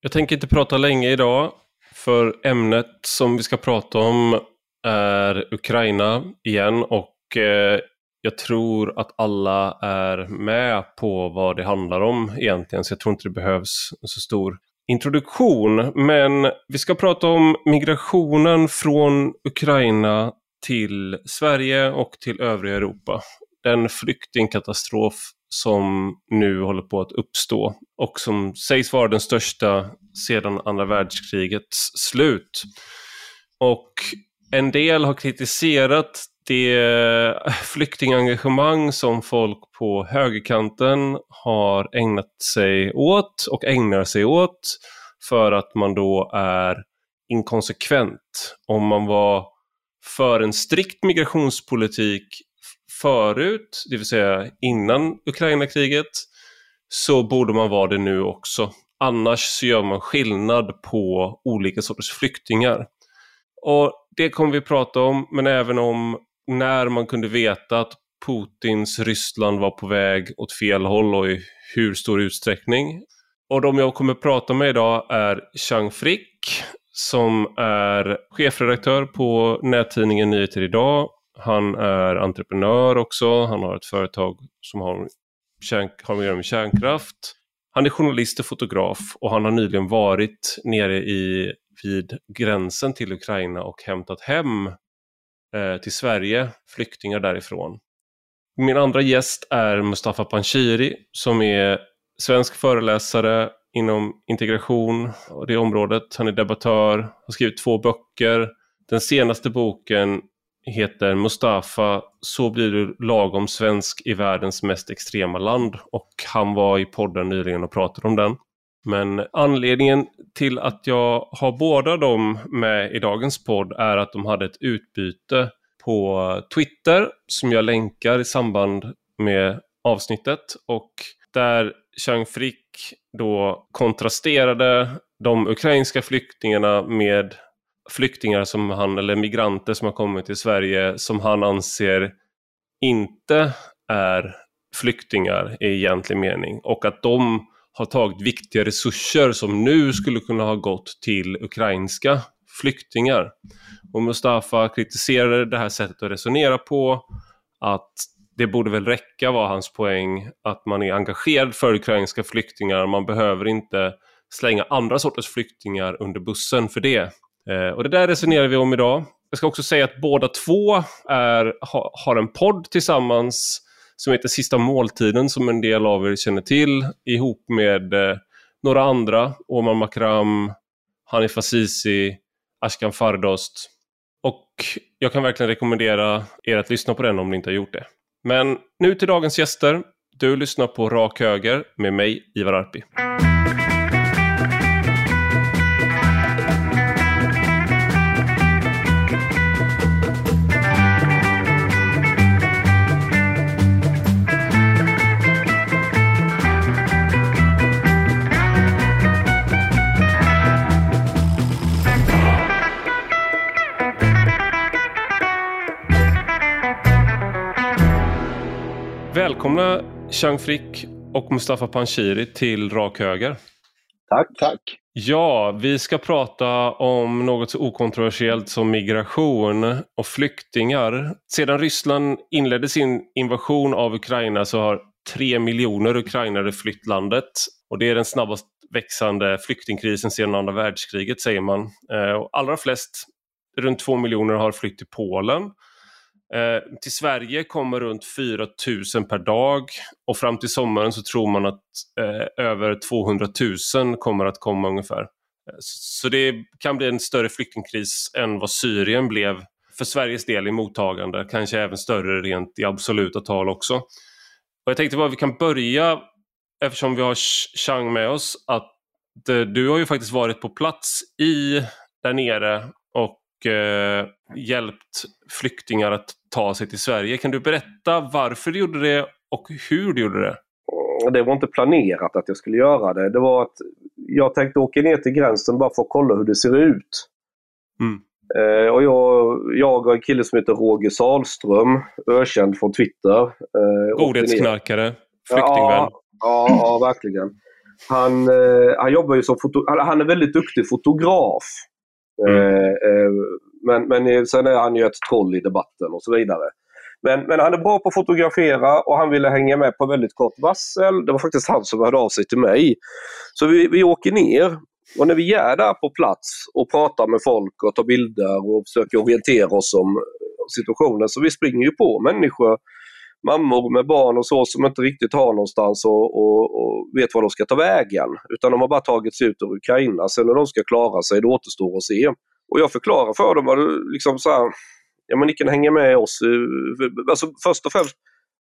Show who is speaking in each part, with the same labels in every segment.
Speaker 1: Jag tänker inte prata länge idag, för ämnet som vi ska prata om är Ukraina igen och eh, jag tror att alla är med på vad det handlar om egentligen, så jag tror inte det behövs så stor introduktion. Men vi ska prata om migrationen från Ukraina till Sverige och till övriga Europa. Den flyktingkatastrof som nu håller på att uppstå och som sägs vara den största sedan andra världskrigets slut. Och en del har kritiserat det flyktingengagemang som folk på högerkanten har ägnat sig åt och ägnar sig åt för att man då är inkonsekvent. Om man var för en strikt migrationspolitik förut, det vill säga innan Ukraina-kriget, så borde man vara det nu också. Annars så gör man skillnad på olika sorters flyktingar. Och det kommer vi prata om, men även om när man kunde veta att Putins Ryssland var på väg åt fel håll och i hur stor utsträckning. Och de jag kommer prata med idag är Chang Frick som är chefredaktör på nättidningen Nyheter Idag. Han är entreprenör också. Han har ett företag som har, har att med med kärnkraft. Han är journalist och fotograf och han har nyligen varit nere i, vid gränsen till Ukraina och hämtat hem eh, till Sverige flyktingar därifrån. Min andra gäst är Mustafa Panshiri som är svensk föreläsare inom integration och det området. Han är debattör, har skrivit två böcker. Den senaste boken heter Mustafa, så blir du lagom svensk i världens mest extrema land och han var i podden nyligen och pratade om den. Men anledningen till att jag har båda dem med i dagens podd är att de hade ett utbyte på Twitter som jag länkar i samband med avsnittet och där Chang Frick då kontrasterade de ukrainska flyktingarna med flyktingar som han, eller migranter som har kommit till Sverige som han anser inte är flyktingar i egentlig mening och att de har tagit viktiga resurser som nu skulle kunna ha gått till ukrainska flyktingar. Och Mustafa kritiserade det här sättet att resonera på, att det borde väl räcka var hans poäng, att man är engagerad för ukrainska flyktingar, man behöver inte slänga andra sorters flyktingar under bussen för det. Eh, och det där resonerar vi om idag. Jag ska också säga att båda två är, ha, har en podd tillsammans som heter Sista måltiden som en del av er känner till ihop med eh, några andra. Omar Makram, Hanif Azizi, Ashkan Fardost. Och jag kan verkligen rekommendera er att lyssna på den om ni inte har gjort det. Men nu till dagens gäster. Du lyssnar på Rak Höger med mig, Ivar Arpi. Välkomna Chang Frick och Mustafa Panshiri till Rak Höger.
Speaker 2: Tack. Tack.
Speaker 1: Ja, vi ska prata om något så okontroversiellt som migration och flyktingar. Sedan Ryssland inledde sin invasion av Ukraina så har tre miljoner ukrainare flytt landet. Och det är den snabbast växande flyktingkrisen sedan andra världskriget säger man. Eh, och allra flest, runt två miljoner, har flytt till Polen. Eh, till Sverige kommer runt 4 000 per dag och fram till sommaren så tror man att eh, över 200 000 kommer att komma ungefär. Eh, så det kan bli en större flyktingkris än vad Syrien blev för Sveriges del i mottagande, kanske även större rent i absoluta tal också. Och jag tänkte bara vi kan börja, eftersom vi har Chang med oss, att eh, du har ju faktiskt varit på plats i där nere och eh, hjälpt flyktingar att ta sig till Sverige. Kan du berätta varför du gjorde det och hur du gjorde det?
Speaker 2: Det var inte planerat att jag skulle göra det. Det var att jag tänkte åka ner till gränsen bara för att kolla hur det ser ut. Mm. Eh, och jag, jag och en kille som heter Roger Salström, ökänd från Twitter.
Speaker 1: Eh, Godhetsknarkare, flyktingvän.
Speaker 2: Ja, ja, ja, verkligen. han, eh, han jobbar ju som foto han är väldigt duktig fotograf. Mm. Eh, eh, men, men sen är han ju ett troll i debatten och så vidare. Men, men han är bra på att fotografera och han ville hänga med på väldigt kort varsel. Det var faktiskt han som hörde av sig till mig. Så vi, vi åker ner och när vi är där på plats och pratar med folk och tar bilder och försöker orientera oss om situationen så vi springer ju på människor, mammor med barn och så som inte riktigt har någonstans och, och, och vet var de ska ta vägen. Utan de har bara tagit sig ut ur Ukraina. Sen när de ska klara sig, det återstår att se. Och jag förklarar för dem att liksom så här, ja men ni kan hänga med oss. Alltså först och främst,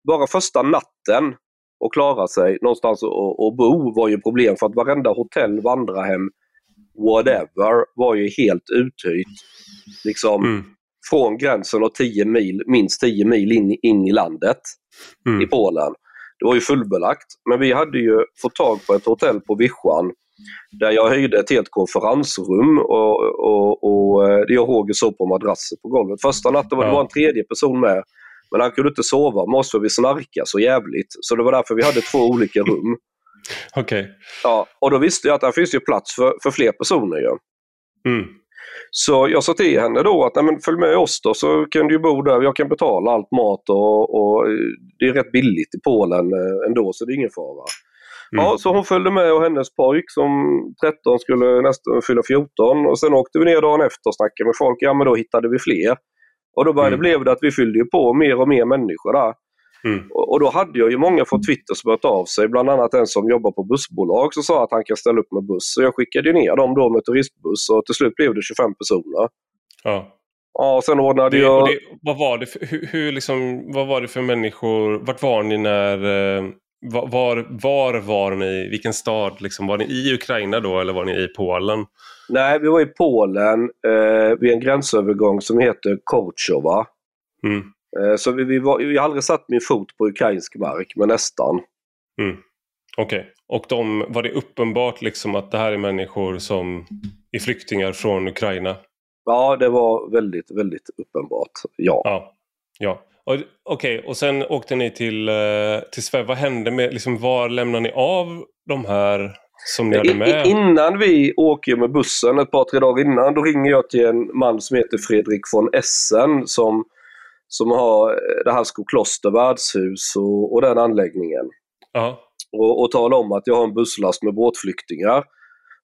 Speaker 2: bara första natten och klara sig någonstans och, och bo var ju problem för att varenda hotell, vandrarhem, whatever var ju helt uthyrt. Liksom mm. från gränsen och 10 mil, minst 10 mil in, in i landet mm. i Polen. Det var ju fullbelagt. Men vi hade ju fått tag på ett hotell på Vischan där jag hyrde ett helt konferensrum och, och, och eh, jag och Roger sov på madrasser på golvet. Första natten var det bara en tredje person med. Men han kunde inte sova med oss för vi snarkade så jävligt. Så det var därför vi hade två olika rum.
Speaker 1: Okej. Okay.
Speaker 2: Ja, och då visste jag att det finns ju plats för, för fler personer. Ja.
Speaker 1: Mm.
Speaker 2: Så jag sa till henne då att Nej, men följ med oss då så kan du bo där. Jag kan betala allt mat och, och det är rätt billigt i Polen eh, ändå så det är ingen fara. Mm. Ja, så hon följde med och hennes pojk som 13 skulle nästan fylla 14 och sen åkte vi ner dagen efter och snackade med folk. Ja men då hittade vi fler. Och då började, mm. blev det att vi fyllde på mer och mer människor där. Mm. Och, då hade jag ju många från Twitter som hört av sig, bland annat en som jobbar på bussbolag som sa att han kan ställa upp med buss. Så jag skickade ner dem då med turistbuss och till slut blev det 25 personer.
Speaker 1: Ja.
Speaker 2: Ja, och sen ordnade det, jag...
Speaker 1: Det, vad, var det för, hur, hur liksom, vad var det för människor? Vart var ni när... Var, var var ni? Vilken stad? Liksom, var ni i Ukraina då eller var ni i Polen?
Speaker 2: Nej, vi var i Polen eh, vid en gränsövergång som heter Korchova.
Speaker 1: Mm.
Speaker 2: Eh, så vi, vi, var, vi har aldrig satt min fot på ukrainsk mark, men nästan.
Speaker 1: Mm. Okej. Okay. Och de, var det uppenbart liksom att det här är människor som är flyktingar från Ukraina?
Speaker 2: Ja, det var väldigt, väldigt uppenbart. Ja.
Speaker 1: ja. ja. Okej, okay. och sen åkte ni till, eh, till Sverige. Vad hände med, liksom, var lämnar ni av de här som ni hade med?
Speaker 2: Innan vi åker med bussen, ett par tre dagar innan, då ringer jag till en man som heter Fredrik von Essen som, som har eh, det här Skokloster värdshus och, och den anläggningen.
Speaker 1: Ja.
Speaker 2: Och, och talar om att jag har en busslast med båtflyktingar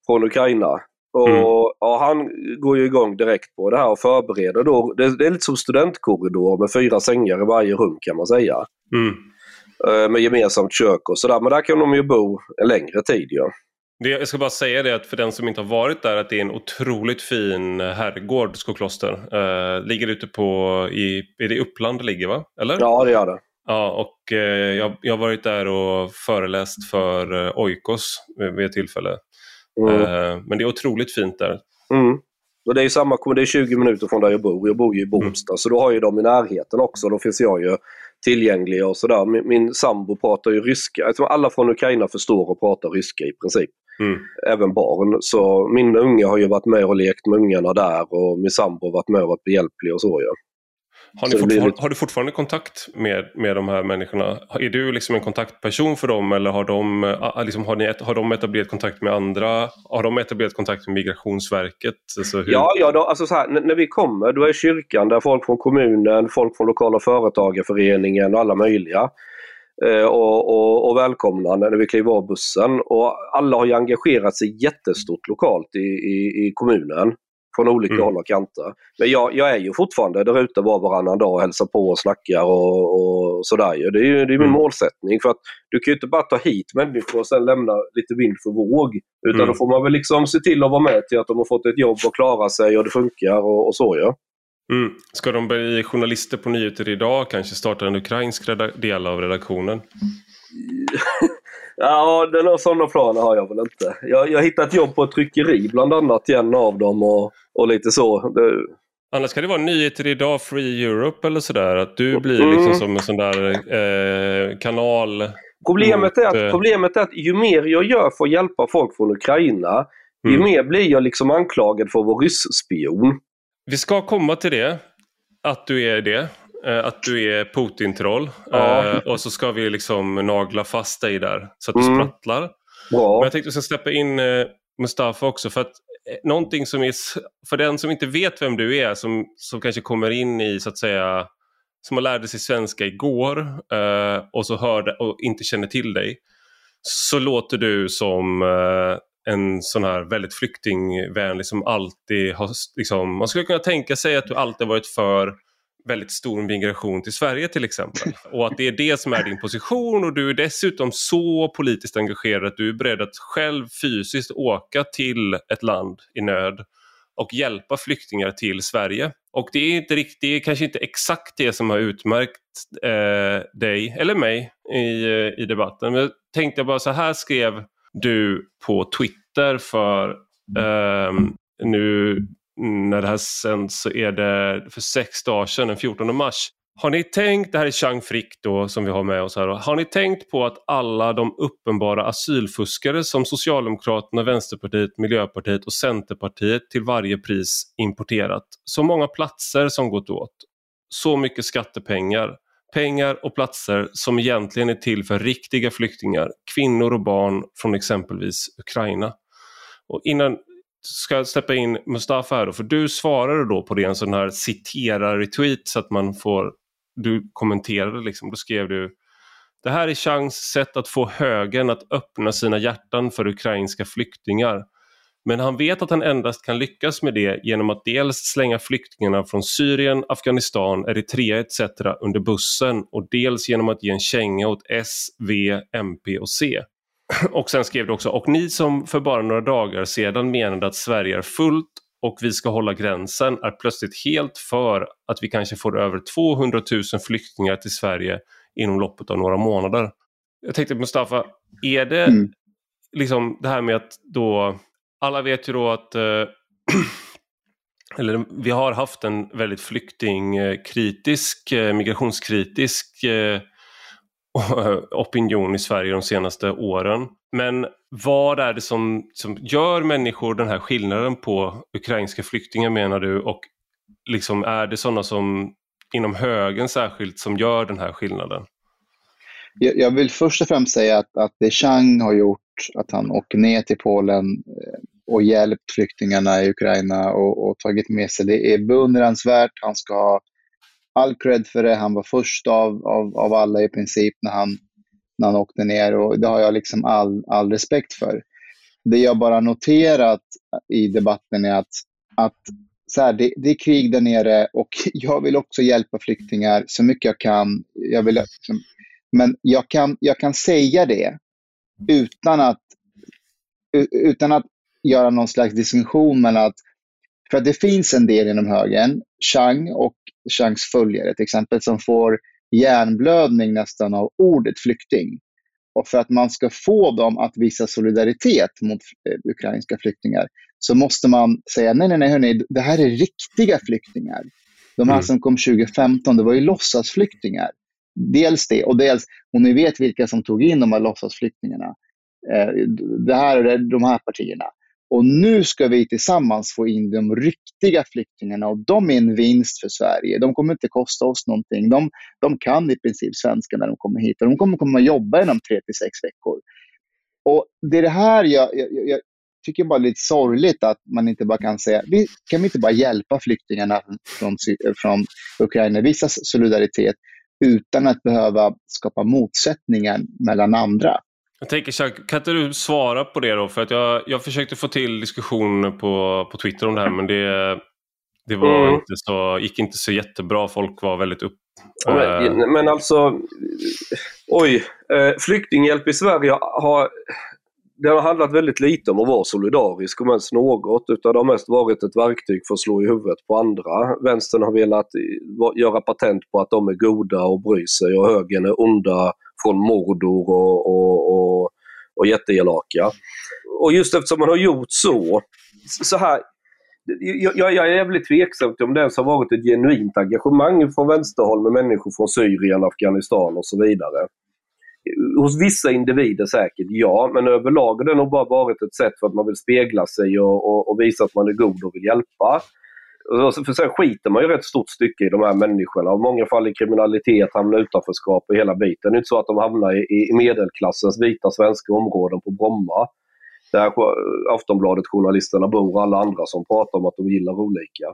Speaker 2: från Ukraina och mm. ja, han går ju igång direkt på det här och förbereder då. Det, det är lite som studentkorridor med fyra sängar i varje rum kan man säga.
Speaker 1: Mm.
Speaker 2: Eh, med gemensamt kök och sådär. Men där kan de ju bo en längre tid ju. Ja.
Speaker 1: Det, jag ska bara säga det att för den som inte har varit där att det är en otroligt fin herrgård, Skokloster. Uh, ligger ute på, i, är det Uppland ligger va? Eller?
Speaker 2: Ja det gör det.
Speaker 1: Ja, och uh, jag, jag har varit där och föreläst för uh, Oikos vid ett tillfälle. Mm. Eh, men det är otroligt fint där.
Speaker 2: Mm. Och det är samma, det är 20 minuter från där jag bor. Jag bor ju i Båstad, mm. så då har ju de i närheten också. Då finns jag ju tillgänglig och sådär. Min, min sambo pratar ju ryska. Tror alla från Ukraina förstår och pratar ryska i princip.
Speaker 1: Mm.
Speaker 2: Även barn. Så min unge har ju varit med och lekt med ungarna där och min sambo har varit med och varit behjälplig och så. Ja.
Speaker 1: Har, lite... har, du fortfarande kontakt med, med de här människorna? Är du liksom en kontaktperson för dem eller har de, liksom, har, ni, har de etablerat kontakt med andra? Har de etablerat kontakt med Migrationsverket? Alltså hur...
Speaker 2: Ja, ja då, alltså så här, när vi kommer då är kyrkan där folk från kommunen, folk från lokala företagarföreningen och alla möjliga. Eh, och, och, och välkomnande när vi kliver av bussen. Och alla har ju engagerat sig jättestort lokalt i, i, i kommunen från olika mm. håll och kanter. Men jag, jag är ju fortfarande där ute var varannan dag och hälsar på och snackar och, och sådär. Det är, det är min mm. målsättning. För att Du kan ju inte bara ta hit människor och sen lämna lite vind för våg. Utan mm. då får man väl liksom se till att vara med till att de har fått ett jobb och klara sig och det funkar och, och så ja.
Speaker 1: Mm. Ska de bli journalister på nyheter idag? Kanske starta en ukrainsk del av redaktionen?
Speaker 2: Ja, några sådana planer har jag väl inte. Jag, jag har hittat jobb på ett tryckeri bland annat i en av dem och, och lite så. Det...
Speaker 1: Annars kan det vara nyheter idag, Free Europe eller sådär. Att du blir liksom mm. som en sån där eh, kanal.
Speaker 2: Problemet, mot, är att, eh... problemet är att ju mer jag gör för att hjälpa folk från Ukraina, mm. ju mer blir jag liksom anklagad för att vara ryssspion.
Speaker 1: Vi ska komma till det. Att du är det. Eh, att du är Putin-troll. Ja. Eh, och så ska vi liksom nagla fast dig där så att du mm. sprattlar. Bra. Men jag tänkte att jag ska släppa in eh, Mustafa också. För att någonting som är, för den som inte vet vem du är, som, som kanske kommer in i så att säga, som har lärde sig svenska igår eh, och så hörde och inte känner till dig. Så låter du som eh, en sån här väldigt flyktingvänlig som alltid har, liksom, man skulle kunna tänka sig att du alltid varit för väldigt stor migration till Sverige till exempel. Och att det är det som är din position och du är dessutom så politiskt engagerad att du är beredd att själv fysiskt åka till ett land i nöd och hjälpa flyktingar till Sverige. Och det är, inte riktigt, det är kanske inte exakt det som har utmärkt eh, dig eller mig i, eh, i debatten. Men jag tänkte bara så här skrev du på Twitter för eh, nu när det här sänds så är det för sex dagar sedan, den 14 mars. Har ni tänkt, det här är Chang Frick då som vi har med oss här, då. har ni tänkt på att alla de uppenbara asylfuskare som Socialdemokraterna, Vänsterpartiet, Miljöpartiet och Centerpartiet till varje pris importerat, så många platser som gått åt, så mycket skattepengar, pengar och platser som egentligen är till för riktiga flyktingar, kvinnor och barn från exempelvis Ukraina. Och innan ska jag släppa in Mustafa här då, för du svarade då på det en sån här citera-retweet så att man får, du kommenterade liksom, då skrev du det här är chans sätt att få högern att öppna sina hjärtan för ukrainska flyktingar. Men han vet att han endast kan lyckas med det genom att dels slänga flyktingarna från Syrien, Afghanistan, Eritrea etc. under bussen och dels genom att ge en känga åt S, V, MP och C. Och sen skrev du också, och ni som för bara några dagar sedan menade att Sverige är fullt och vi ska hålla gränsen är plötsligt helt för att vi kanske får över 200 000 flyktingar till Sverige inom loppet av några månader. Jag tänkte Mustafa, är det mm. liksom det här med att då, alla vet ju då att eh, eller vi har haft en väldigt flyktingkritisk, eh, migrationskritisk eh, Eh, opinion i Sverige de senaste åren. Men vad är det som, som gör människor den här skillnaden på ukrainska flyktingar menar du? Och liksom är det sådana som inom högen särskilt som gör den här skillnaden?
Speaker 3: Jag vill först och främst säga att, att det Chang har gjort, att han åker ner till Polen eh, och hjälpt flyktingarna i Ukraina och, och tagit med sig, det är beundransvärt. Han ska ha all cred för det. Han var först av, av, av alla i princip när han, när han åkte ner och det har jag liksom all, all respekt för. Det jag bara noterat i debatten är att, att så här, det, det, är krig där nere och jag vill också hjälpa flyktingar så mycket jag kan. Jag vill, liksom, men jag kan, jag kan säga det utan att, utan att göra någon slags distinktion mellan att för att det finns en del inom högern, Chang och Changs följare till exempel, som får hjärnblödning nästan av ordet flykting. Och för att man ska få dem att visa solidaritet mot eh, ukrainska flyktingar så måste man säga nej, nej, nej, hörni, det här är riktiga flyktingar. De här mm. som kom 2015, det var ju låtsasflyktingar. Dels det, och dels, och ni vet vilka som tog in de här låtsasflyktingarna. Eh, det här är de här partierna. Och nu ska vi tillsammans få in de riktiga flyktingarna och de är en vinst för Sverige. De kommer inte kosta oss någonting. De, de kan i princip svenska när de kommer hit och de kommer komma och jobba inom tre till sex veckor. Och Det är det här jag, jag, jag tycker bara är lite sorgligt att man inte bara kan säga, vi, kan vi inte bara hjälpa flyktingarna från, från Ukraina, visa solidaritet utan att behöva skapa motsättningar mellan andra.
Speaker 1: Jag tänker, Chuck, kan inte du svara på det då? För att jag, jag försökte få till diskussion på, på Twitter om det här men det, det var mm. inte så, gick inte så jättebra. Folk var väldigt upp...
Speaker 2: Men, äh... men alltså, oj. Eh, flyktinghjälp i Sverige har, det har handlat väldigt lite om att vara solidarisk, om ens något, utan det har mest varit ett verktyg för att slå i huvudet på andra. Vänstern har velat göra patent på att de är goda och bryr sig och högern är onda från Mordor och, och, och, och jätteelaka. Och just eftersom man har gjort så, så här, jag, jag, är jävligt tveksam till om det ens har varit ett genuint engagemang från vänsterhåll med människor från Syrien, Afghanistan och så vidare. Hos vissa individer säkert, ja, men överlag har det nog bara varit ett sätt för att man vill spegla sig och, och, och visa att man är god och vill hjälpa. För sen skiter man ju rätt stort stycke i de här människorna. I många fall i kriminalitet, hamnar utanförskap och hela biten. Det är inte så att de hamnar i, i medelklassens vita svenska områden på Bromma. Där Aftonbladet-journalisterna bor och alla andra som pratar om att de gillar olika.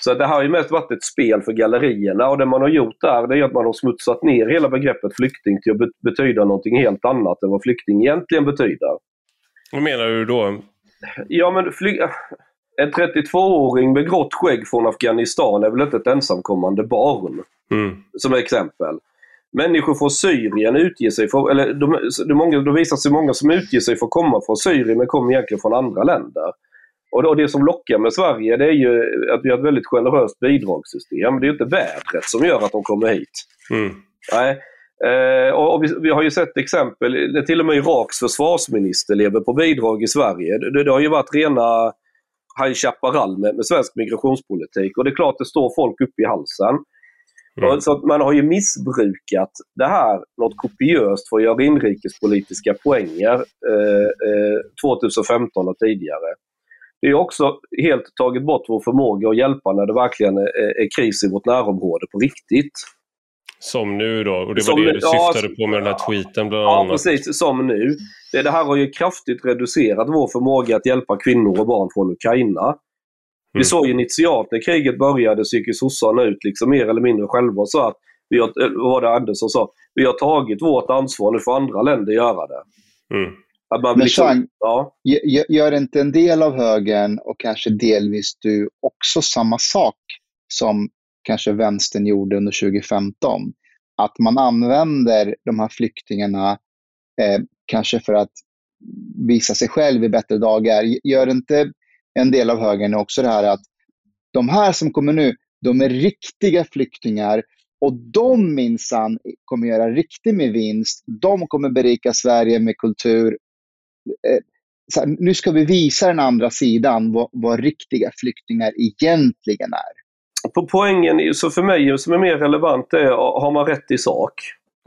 Speaker 2: Så det här har ju mest varit ett spel för gallerierna och det man har gjort där det är att man har smutsat ner hela begreppet flykting till att betyda någonting helt annat än vad flykting egentligen betyder.
Speaker 1: Vad menar du då?
Speaker 2: Ja men fly en 32-åring med grått skägg från Afghanistan är väl inte ett ensamkommande barn? Mm. Som exempel. Människor från Syrien utger sig för, eller de, de, många, de visar sig många som utger sig för att komma från Syrien men kommer egentligen från andra länder. Och, det som lockar med Sverige det är ju att vi har ett väldigt generöst bidragssystem. Det är inte vädret som gör att de kommer hit. Mm. Nej. Eh, och vi, vi, har ju sett exempel, det till och med Iraks försvarsminister lever på bidrag i Sverige. Det, det har ju varit rena High Chaparral med, med svensk migrationspolitik och det är klart det står folk upp i halsen. Mm. Så man har ju missbrukat det här något kopiöst för att göra inrikespolitiska poänger eh, eh, 2015 och tidigare. Det är också helt tagit bort vår förmåga att hjälpa när det verkligen är, är kris i vårt närområde på riktigt.
Speaker 1: Som nu då? Och det var som det du syftade ja, på med den här tweeten bland
Speaker 2: ja, annat. Ja, precis. Som nu. Det, det här har ju kraftigt reducerat vår förmåga att hjälpa kvinnor och barn från Ukraina. Mm. Vi såg initialt när kriget började så gick sossarna ut liksom mer eller mindre själva och sa att vi har, vad var det Andersson sa? Vi har tagit vårt ansvar, nu får andra länder göra det. Mm.
Speaker 3: Att man Men liksom, Chang, ja. gör inte en del av högern och kanske delvis du också samma sak som kanske vänstern gjorde under 2015? Att man använder de här flyktingarna eh, kanske för att visa sig själv i bättre dagar. Gör inte en del av högern också det här att de här som kommer nu, de är riktiga flyktingar och de minsann kommer göra riktigt med vinst. De kommer berika Sverige med kultur Eh, här, nu ska vi visa den andra sidan vad, vad riktiga flyktingar egentligen är.
Speaker 2: På poängen, så för mig som är mer relevant, är har man rätt i sak?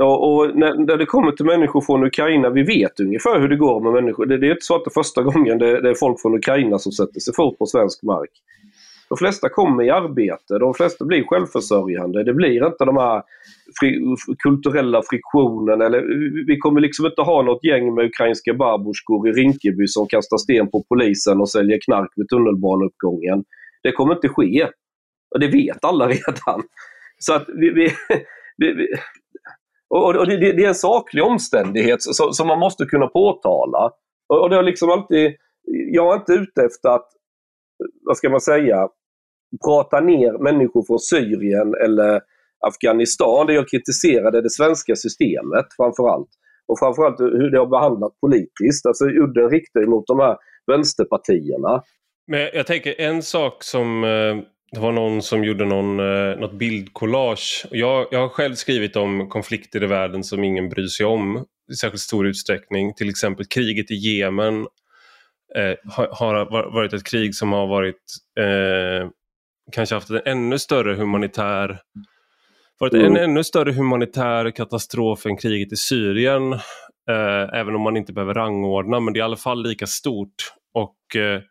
Speaker 2: Och, och när, när, det kommer till människor från Ukraina, vi vet ungefär hur det går med människor. Det, det är inte så att det är första gången det, det, är folk från Ukraina som sätter sig fot på svensk mark. De flesta kommer i arbete, de flesta blir självförsörjande. Det blir inte de här fri kulturella friktionen. Eller, vi kommer liksom inte ha något gäng med ukrainska babusjkor i Rinkeby som kastar sten på polisen och säljer knark vid tunnelbaneuppgången. Det kommer inte ske. Och det vet alla redan. Så att vi, vi, vi och, det, det, är en saklig omständighet som, som man måste kunna påtala. Och det har liksom alltid, jag är inte ute efter att, vad ska man säga, prata ner människor från Syrien eller Afghanistan. Det jag kritiserade det svenska systemet framförallt. Och framförallt hur det har behandlat politiskt. Alltså udden riktar mot de här vänsterpartierna.
Speaker 1: Men jag tänker en sak som eh, det var någon som gjorde någon, eh, något bildkollage. Jag, jag har själv skrivit om konflikter i världen som ingen bryr sig om i särskilt stor utsträckning. Till exempel kriget i Jemen eh, har, har, varit ett krig som har varit eh, kanske haft en ännu större humanitär varit mm. en ännu större humanitär katastrof än kriget i Syrien. Eh, även om man inte behöver rangordna, men det är i alla fall lika stort. Och eh,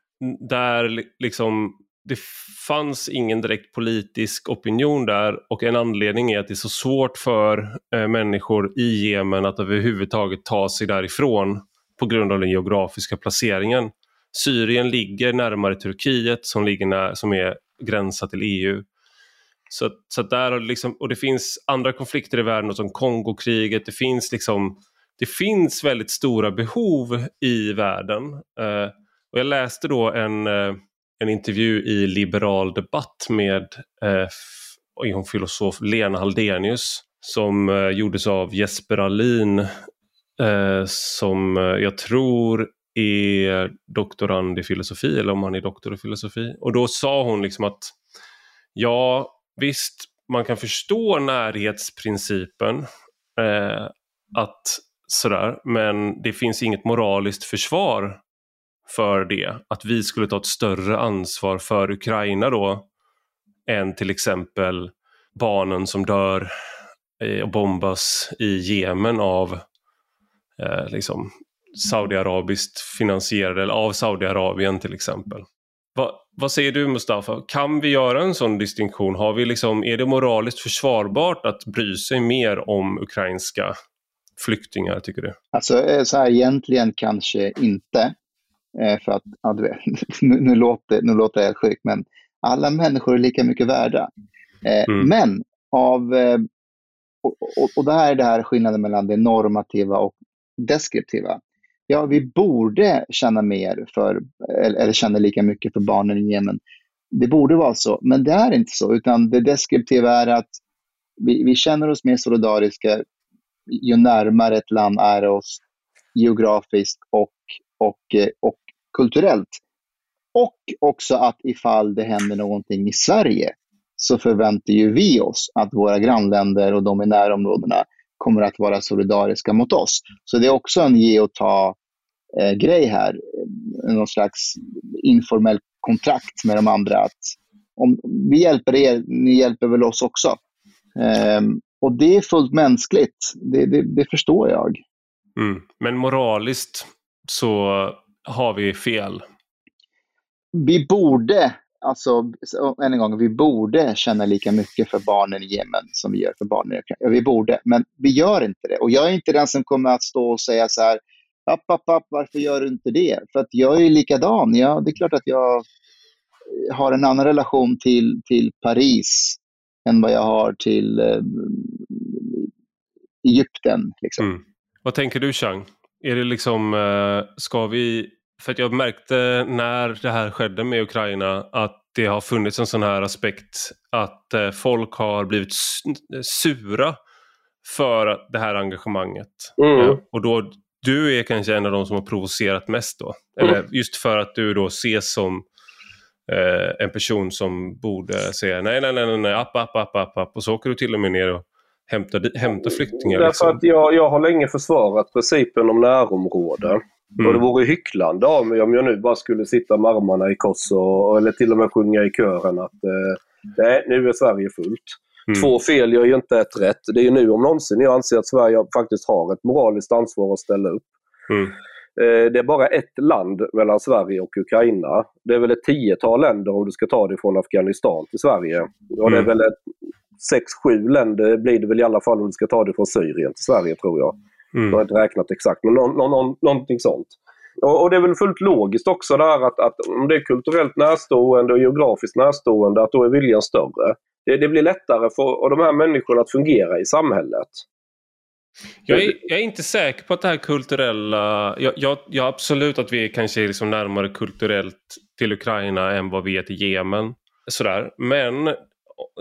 Speaker 1: där liksom det fanns ingen direkt politisk opinion där och en anledning är att det är så svårt för eh, människor i Jemen att överhuvudtaget ta sig därifrån på grund av den geografiska placeringen. Syrien ligger närmare Turkiet som, ligger när, som är gränsa till EU. Så, så där liksom, och det finns andra konflikter i världen som Kongokriget. Det finns liksom det finns väldigt stora behov i världen. Eh, och jag läste då en, eh, en intervju i Liberal Debatt med eh, filosof Lena Haldenius som eh, gjordes av Jesper Alin eh, som eh, jag tror är doktorand i filosofi eller om han är doktor i filosofi. Och då sa hon liksom att ja, visst, man kan förstå närhetsprincipen. Eh, att sådär, men det finns inget moraliskt försvar för det. Att vi skulle ta ett större ansvar för Ukraina då än till exempel barnen som dör eh, och bombas i Jemen av eh, liksom Saudiarabiskt finansierade, eller av Saudiarabien till exempel. Va, vad säger du Mustafa? Kan vi göra en sån distinktion? Har vi liksom, är det moraliskt försvarbart att bry sig mer om ukrainska flyktingar tycker du?
Speaker 3: Alltså eh, så här, egentligen kanske inte. Eh, för att, ja, vet, nu, nu, låter, nu låter jag sjuk, men alla människor är lika mycket värda. Eh, mm. Men av, och, och, och det här är det här skillnaden mellan det normativa och deskriptiva. Ja, vi borde känna mer för, eller känna lika mycket för barnen i Jemen. Det borde vara så, men det är inte så, utan det deskriptiva är att vi, vi känner oss mer solidariska ju närmare ett land är oss geografiskt och, och, och kulturellt. Och också att ifall det händer någonting i Sverige så förväntar ju vi oss att våra grannländer och de i närområdena kommer att vara solidariska mot oss. Så det är också en ge och ta eh, grej här. Någon slags informell kontrakt med de andra. att om Vi hjälper er, ni hjälper väl oss också. Um, och det är fullt mänskligt, det, det, det förstår jag.
Speaker 1: Mm. Men moraliskt så har vi fel?
Speaker 3: Vi borde, alltså än en gång, vi borde känna lika mycket för barnen i Jemen som vi gör för barnen i Ukraina. Vi borde, men vi gör inte det. Och jag är inte den som kommer att stå och säga så här, app, app, app, varför gör du inte det? För att jag är likadan. Ja, det är klart att jag eh, har en annan relation till, till Paris än vad jag har till eh, Egypten. Liksom. Mm.
Speaker 1: Vad tänker du Chang? Är det liksom, eh, ska vi, för att jag märkte när det här skedde med Ukraina att det har funnits en sån här aspekt att eh, folk har blivit sura för det här engagemanget. Mm. Ja, och då, du är kanske en av de som har provocerat mest då. Mm. Eller just för att du då ses som eh, en person som borde säga nej, nej, nej, nej, app, app, app, app, app. Och så åker du till och med ner och hämtar, hämtar flyktingar.
Speaker 2: Därför liksom. att jag, jag har länge försvarat principen om närområde. Mm. Och det vore hycklande av mig om jag nu bara skulle sitta med armarna i kors och, eller till och med sjunga i kören att eh, nej, nu är Sverige fullt. Mm. Två fel gör ju inte ett rätt. Det är ju nu om någonsin jag anser att Sverige faktiskt har ett moraliskt ansvar att ställa upp. Mm. Eh, det är bara ett land mellan Sverige och Ukraina. Det är väl ett tiotal länder om du ska ta dig från Afghanistan till Sverige. Och det är mm. väl ett, sex, sju länder blir det väl i alla fall om du ska ta dig från Syrien till Sverige tror jag. Mm. Jag har inte räknat exakt, men någon, någon, någonting sånt. Och, och, det är väl fullt logiskt också där att, att om det är kulturellt närstående och geografiskt närstående, att då är viljan större. Det, det blir lättare för de här människorna att fungera i samhället.
Speaker 1: Jag är, jag är, inte säker på att det här kulturella... Jag, jag, jag absolut att vi kanske är liksom närmare kulturellt till Ukraina än vad vi är till Jemen. Sådär. Men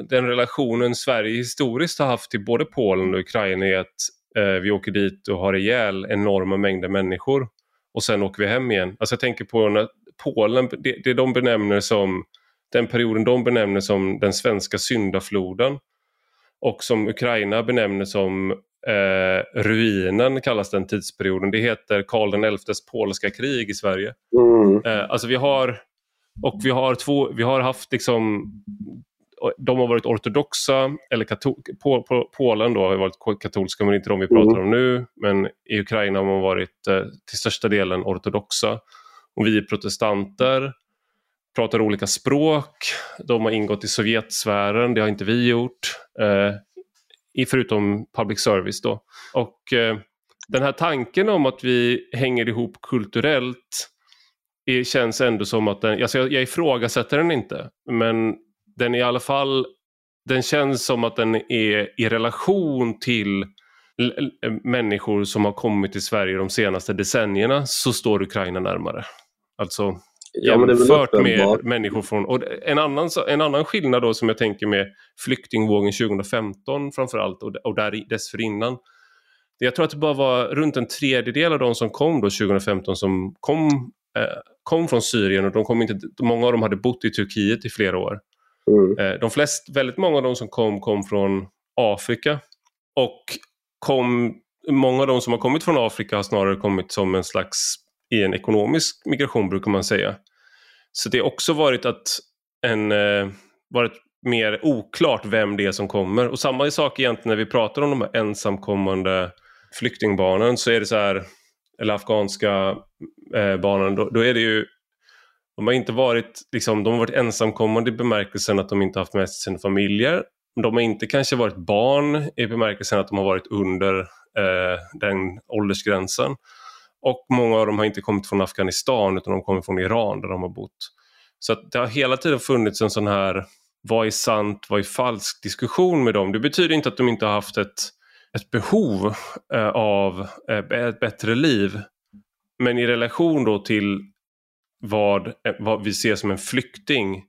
Speaker 1: den relationen Sverige historiskt har haft till både Polen och Ukraina är att vi åker dit och har ihjäl enorma mängder människor och sen åker vi hem igen. Alltså jag tänker på när Polen, det, det de benämner som den perioden de benämner som den svenska syndafloden och som Ukraina benämner som eh, ruinen kallas den tidsperioden. Det heter Karl XIs polska krig i Sverige. Mm. Eh, alltså vi har och vi har, två, vi har haft liksom de har varit ortodoxa, eller på, på, Polen då har varit katolska men inte de vi pratar mm. om nu. Men i Ukraina har man varit eh, till största delen ortodoxa. Och vi är protestanter, pratar olika språk. De har ingått i Sovjetsfären, det har inte vi gjort. Eh, förutom public service då. Och eh, den här tanken om att vi hänger ihop kulturellt är, känns ändå som att den, alltså jag, jag ifrågasätter den inte, men den i alla fall, den känns som att den är i relation till människor som har kommit till Sverige de senaste decennierna så står Ukraina närmare. Alltså ja, jämfört med människor från... Och en, annan, en annan skillnad då som jag tänker med flyktingvågen 2015 framförallt och, och där dessförinnan. Jag tror att det bara var runt en tredjedel av de som kom då 2015 som kom, eh, kom från Syrien och de kom inte, många av dem hade bott i Turkiet i flera år. Mm. Eh, de flest, väldigt många av de som kom kom från Afrika och kom, många av de som har kommit från Afrika har snarare kommit som en slags i en ekonomisk migration brukar man säga. Så det har också varit att en, eh, varit mer oklart vem det är som kommer. Och samma sak egentligen när vi pratar om de här ensamkommande flyktingbarnen så är det så här, eller afghanska eh, barnen, då, då, är det ju de har inte varit, liksom, de har varit ensamkommande i bemärkelsen att de inte haft med sig sina familjer. De har inte kanske varit barn i bemärkelsen att de har varit under eh, den åldersgränsen. Och många av dem har inte kommit från Afghanistan utan de kommer från Iran där de har bott. Så det har hela tiden funnits en sån här vad är sant, vad är falskt diskussion med dem. Det betyder inte att de inte har haft ett, ett behov eh, av eh, ett bättre liv. Men i relation då till vad, vad vi ser som en flykting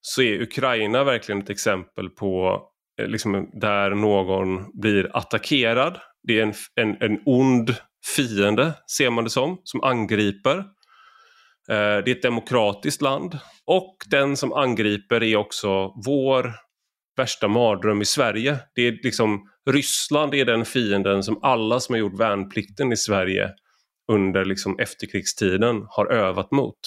Speaker 1: så är Ukraina verkligen ett exempel på eh, liksom, där någon blir attackerad. Det är en, en, en ond fiende, ser man det som, som angriper. Eh, det är ett demokratiskt land och den som angriper är också vår värsta mardröm i Sverige. Det är liksom Ryssland är den fienden som alla som har gjort värnplikten i Sverige under liksom efterkrigstiden har övat mot.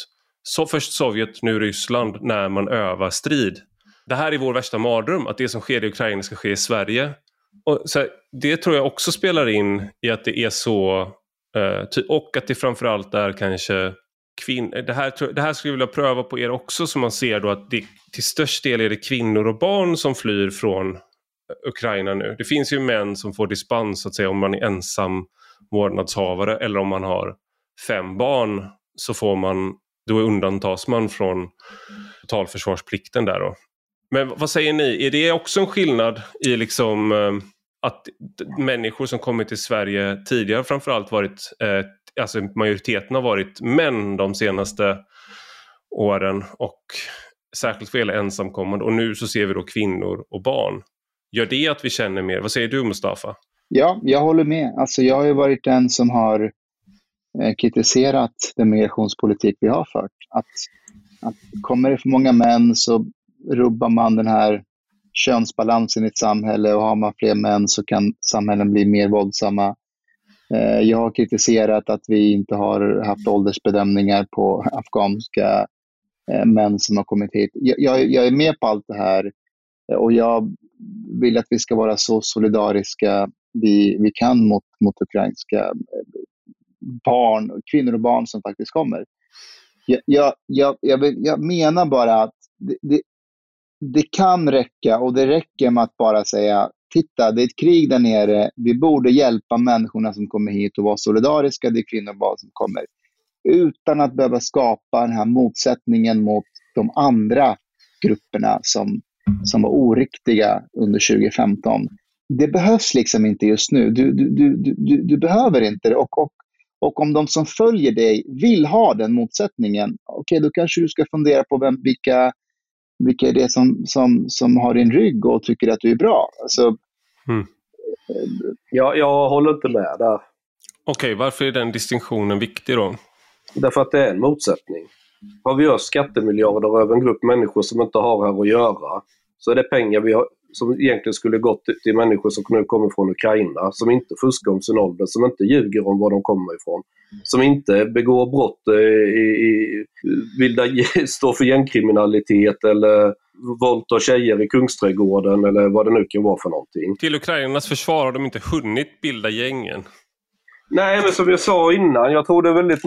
Speaker 1: Så först Sovjet, nu Ryssland, när man övar strid. Det här är vår värsta mardröm, att det som sker i Ukraina ska ske i Sverige. Och så här, det tror jag också spelar in i att det är så, eh, och att det framförallt är kanske kvinnor. det, här, det här skulle jag vilja pröva på er också så man ser då att det, till störst del är det kvinnor och barn som flyr från eh, Ukraina nu. Det finns ju män som får dispens så att säga om man är ensam vårdnadshavare eller om man har fem barn så får man, då undantas man från totalförsvarsplikten där då. Men vad säger ni, är det också en skillnad i liksom eh, att människor som kommit till Sverige tidigare framförallt varit eh, alltså majoriteten har varit män de senaste åren och särskilt vad gäller ensamkommande och nu så ser vi då kvinnor och barn. Gör det att vi känner mer? Vad säger du Mustafa?
Speaker 3: Ja, jag håller med. Alltså jag har ju varit den som har eh, kritiserat den migrationspolitik vi har fört. Att, att kommer det för många män så rubbar man den här könsbalansen i ett samhälle och har man fler män så kan samhällen bli mer våldsamma. Eh, jag har kritiserat att vi inte har haft åldersbedömningar på afghanska eh, män som har kommit hit. Jag, jag, är med på allt det här och jag vill att vi ska vara så solidariska vi, vi kan mot, mot ukrainska eh, barn, kvinnor och barn som faktiskt kommer. Jag, jag, jag, jag, jag menar bara att det, det, det kan räcka och det räcker med att bara säga titta, det är ett krig där nere. Vi borde hjälpa människorna som kommer hit och vara solidariska. Det är kvinnor och barn som kommer. Utan att behöva skapa den här motsättningen mot de andra grupperna som, som var oriktiga under 2015. Det behövs liksom inte just nu. Du, du, du, du, du behöver inte det. Och, och, och om de som följer dig vill ha den motsättningen, okej, okay, då kanske du ska fundera på vem, vilka vilka är det som, som, som har din rygg och tycker att du är bra? Alltså, mm.
Speaker 2: ja, jag håller inte med där. Okej,
Speaker 1: okay, varför är den distinktionen viktig då?
Speaker 2: Därför att det är en motsättning. Har vi gör skattemiljarder över en grupp människor som inte har här att göra, så är det pengar vi har, som egentligen skulle gått till människor som nu kommer från Ukraina, som inte fuskar om sin ålder, som inte ljuger om var de kommer ifrån, som inte begår brott, eh, i, i, vill stå för gängkriminalitet eller våldta tjejer i Kungsträdgården eller vad det nu kan vara för någonting.
Speaker 1: Till Ukrainas försvar har de inte hunnit bilda gängen.
Speaker 2: Nej, men som jag sa innan, jag tror det är väldigt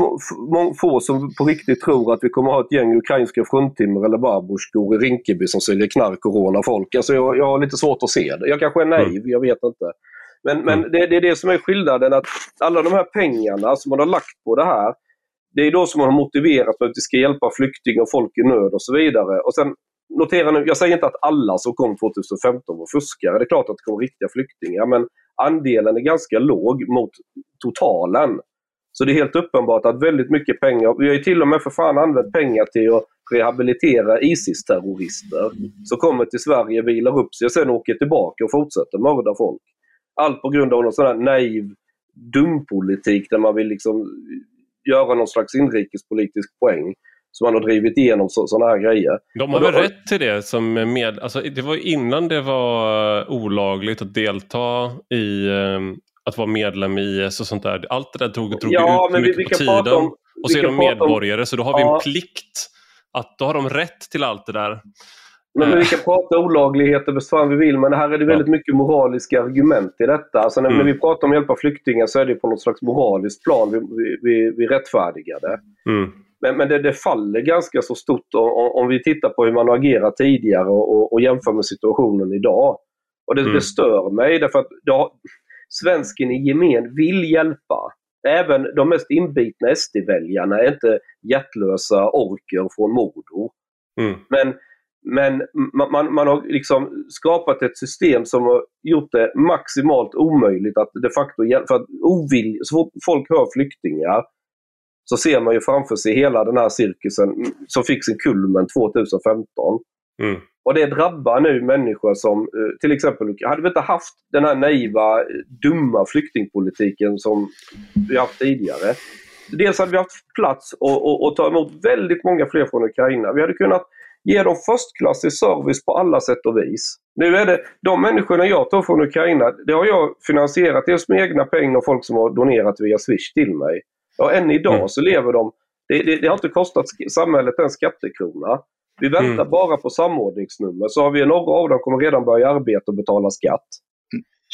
Speaker 2: få som på riktigt tror att vi kommer att ha ett gäng ukrainska fruntimmer eller barborskor i Rinkeby som säljer knark och rånar folk. Alltså jag, jag har lite svårt att se det. Jag kanske är naiv, mm. jag vet inte. Men, men mm. det, det, är det som är skillnaden, att alla de här pengarna som man har lagt på det här, det är då som man har motiverat för att vi ska hjälpa flyktingar och folk i nöd och så vidare. Och sen notera nu, jag säger inte att alla som kom 2015 var fuskare. Det är klart att det kom riktiga flyktingar, men andelen är ganska låg mot totalen. Så det är helt uppenbart att väldigt mycket pengar, vi har ju till och med för fan använt pengar till att rehabilitera ISIS-terrorister som kommer till Sverige, vilar upp sig och sen åker tillbaka och fortsätter mörda folk. Allt på grund av någon sån här naiv dumpolitik där man vill liksom göra någon slags inrikespolitisk poäng. Så man har drivit igenom sådana här grejer.
Speaker 1: De har väl rätt till det som med, alltså det var innan det var olagligt att delta i um, att vara medlem i IS och sånt där. Allt det där drog, drog ja, ut men mycket vi, vi på tiden. Om, och så är de medborgare om, så då har vi ja. en plikt att då har de rätt till allt det där.
Speaker 2: Men, men vi kan prata olagligheter bäst fan vi vill, men här är det väldigt mycket moraliska argument i detta. Alltså när, mm. när vi pratar om att hjälpa flyktingar så är det på något slags moraliskt plan vi, vi, vi, vi rättfärdigar det. Mm. Men, men det, det, faller ganska så stort om, om, vi tittar på hur man har agerat tidigare och, och, jämför med situationen idag. Och det, mm. det stör mig därför att ja, svensken i gemen vill hjälpa. Även de mest inbitna SD-väljarna är inte hjärtlösa orker från Mordor. Mm. Men, men man, man, har liksom skapat ett system som har gjort det maximalt omöjligt att de facto hjälpa. För att ovilj, så fort folk hör flyktingar så ser man ju framför sig hela den här cirkusen som fick sin kulmen 2015. Mm. Och det drabbar nu människor som eh, till exempel, hade vi inte haft den här naiva, dumma flyktingpolitiken som vi haft tidigare. Dels hade vi haft plats att ta emot väldigt många fler från Ukraina. Vi hade kunnat ge dem förstklassig service på alla sätt och vis. Nu är det de människorna jag tar från Ukraina, det har jag finansierat dels med egna pengar och folk som har donerat via Swish till mig. Ja, än idag mm. så lever de, det, det, det, har inte kostat samhället en skattekrona. Vi väntar mm. bara på samordningsnummer så har vi några av dem kommer redan börja arbeta och betala skatt.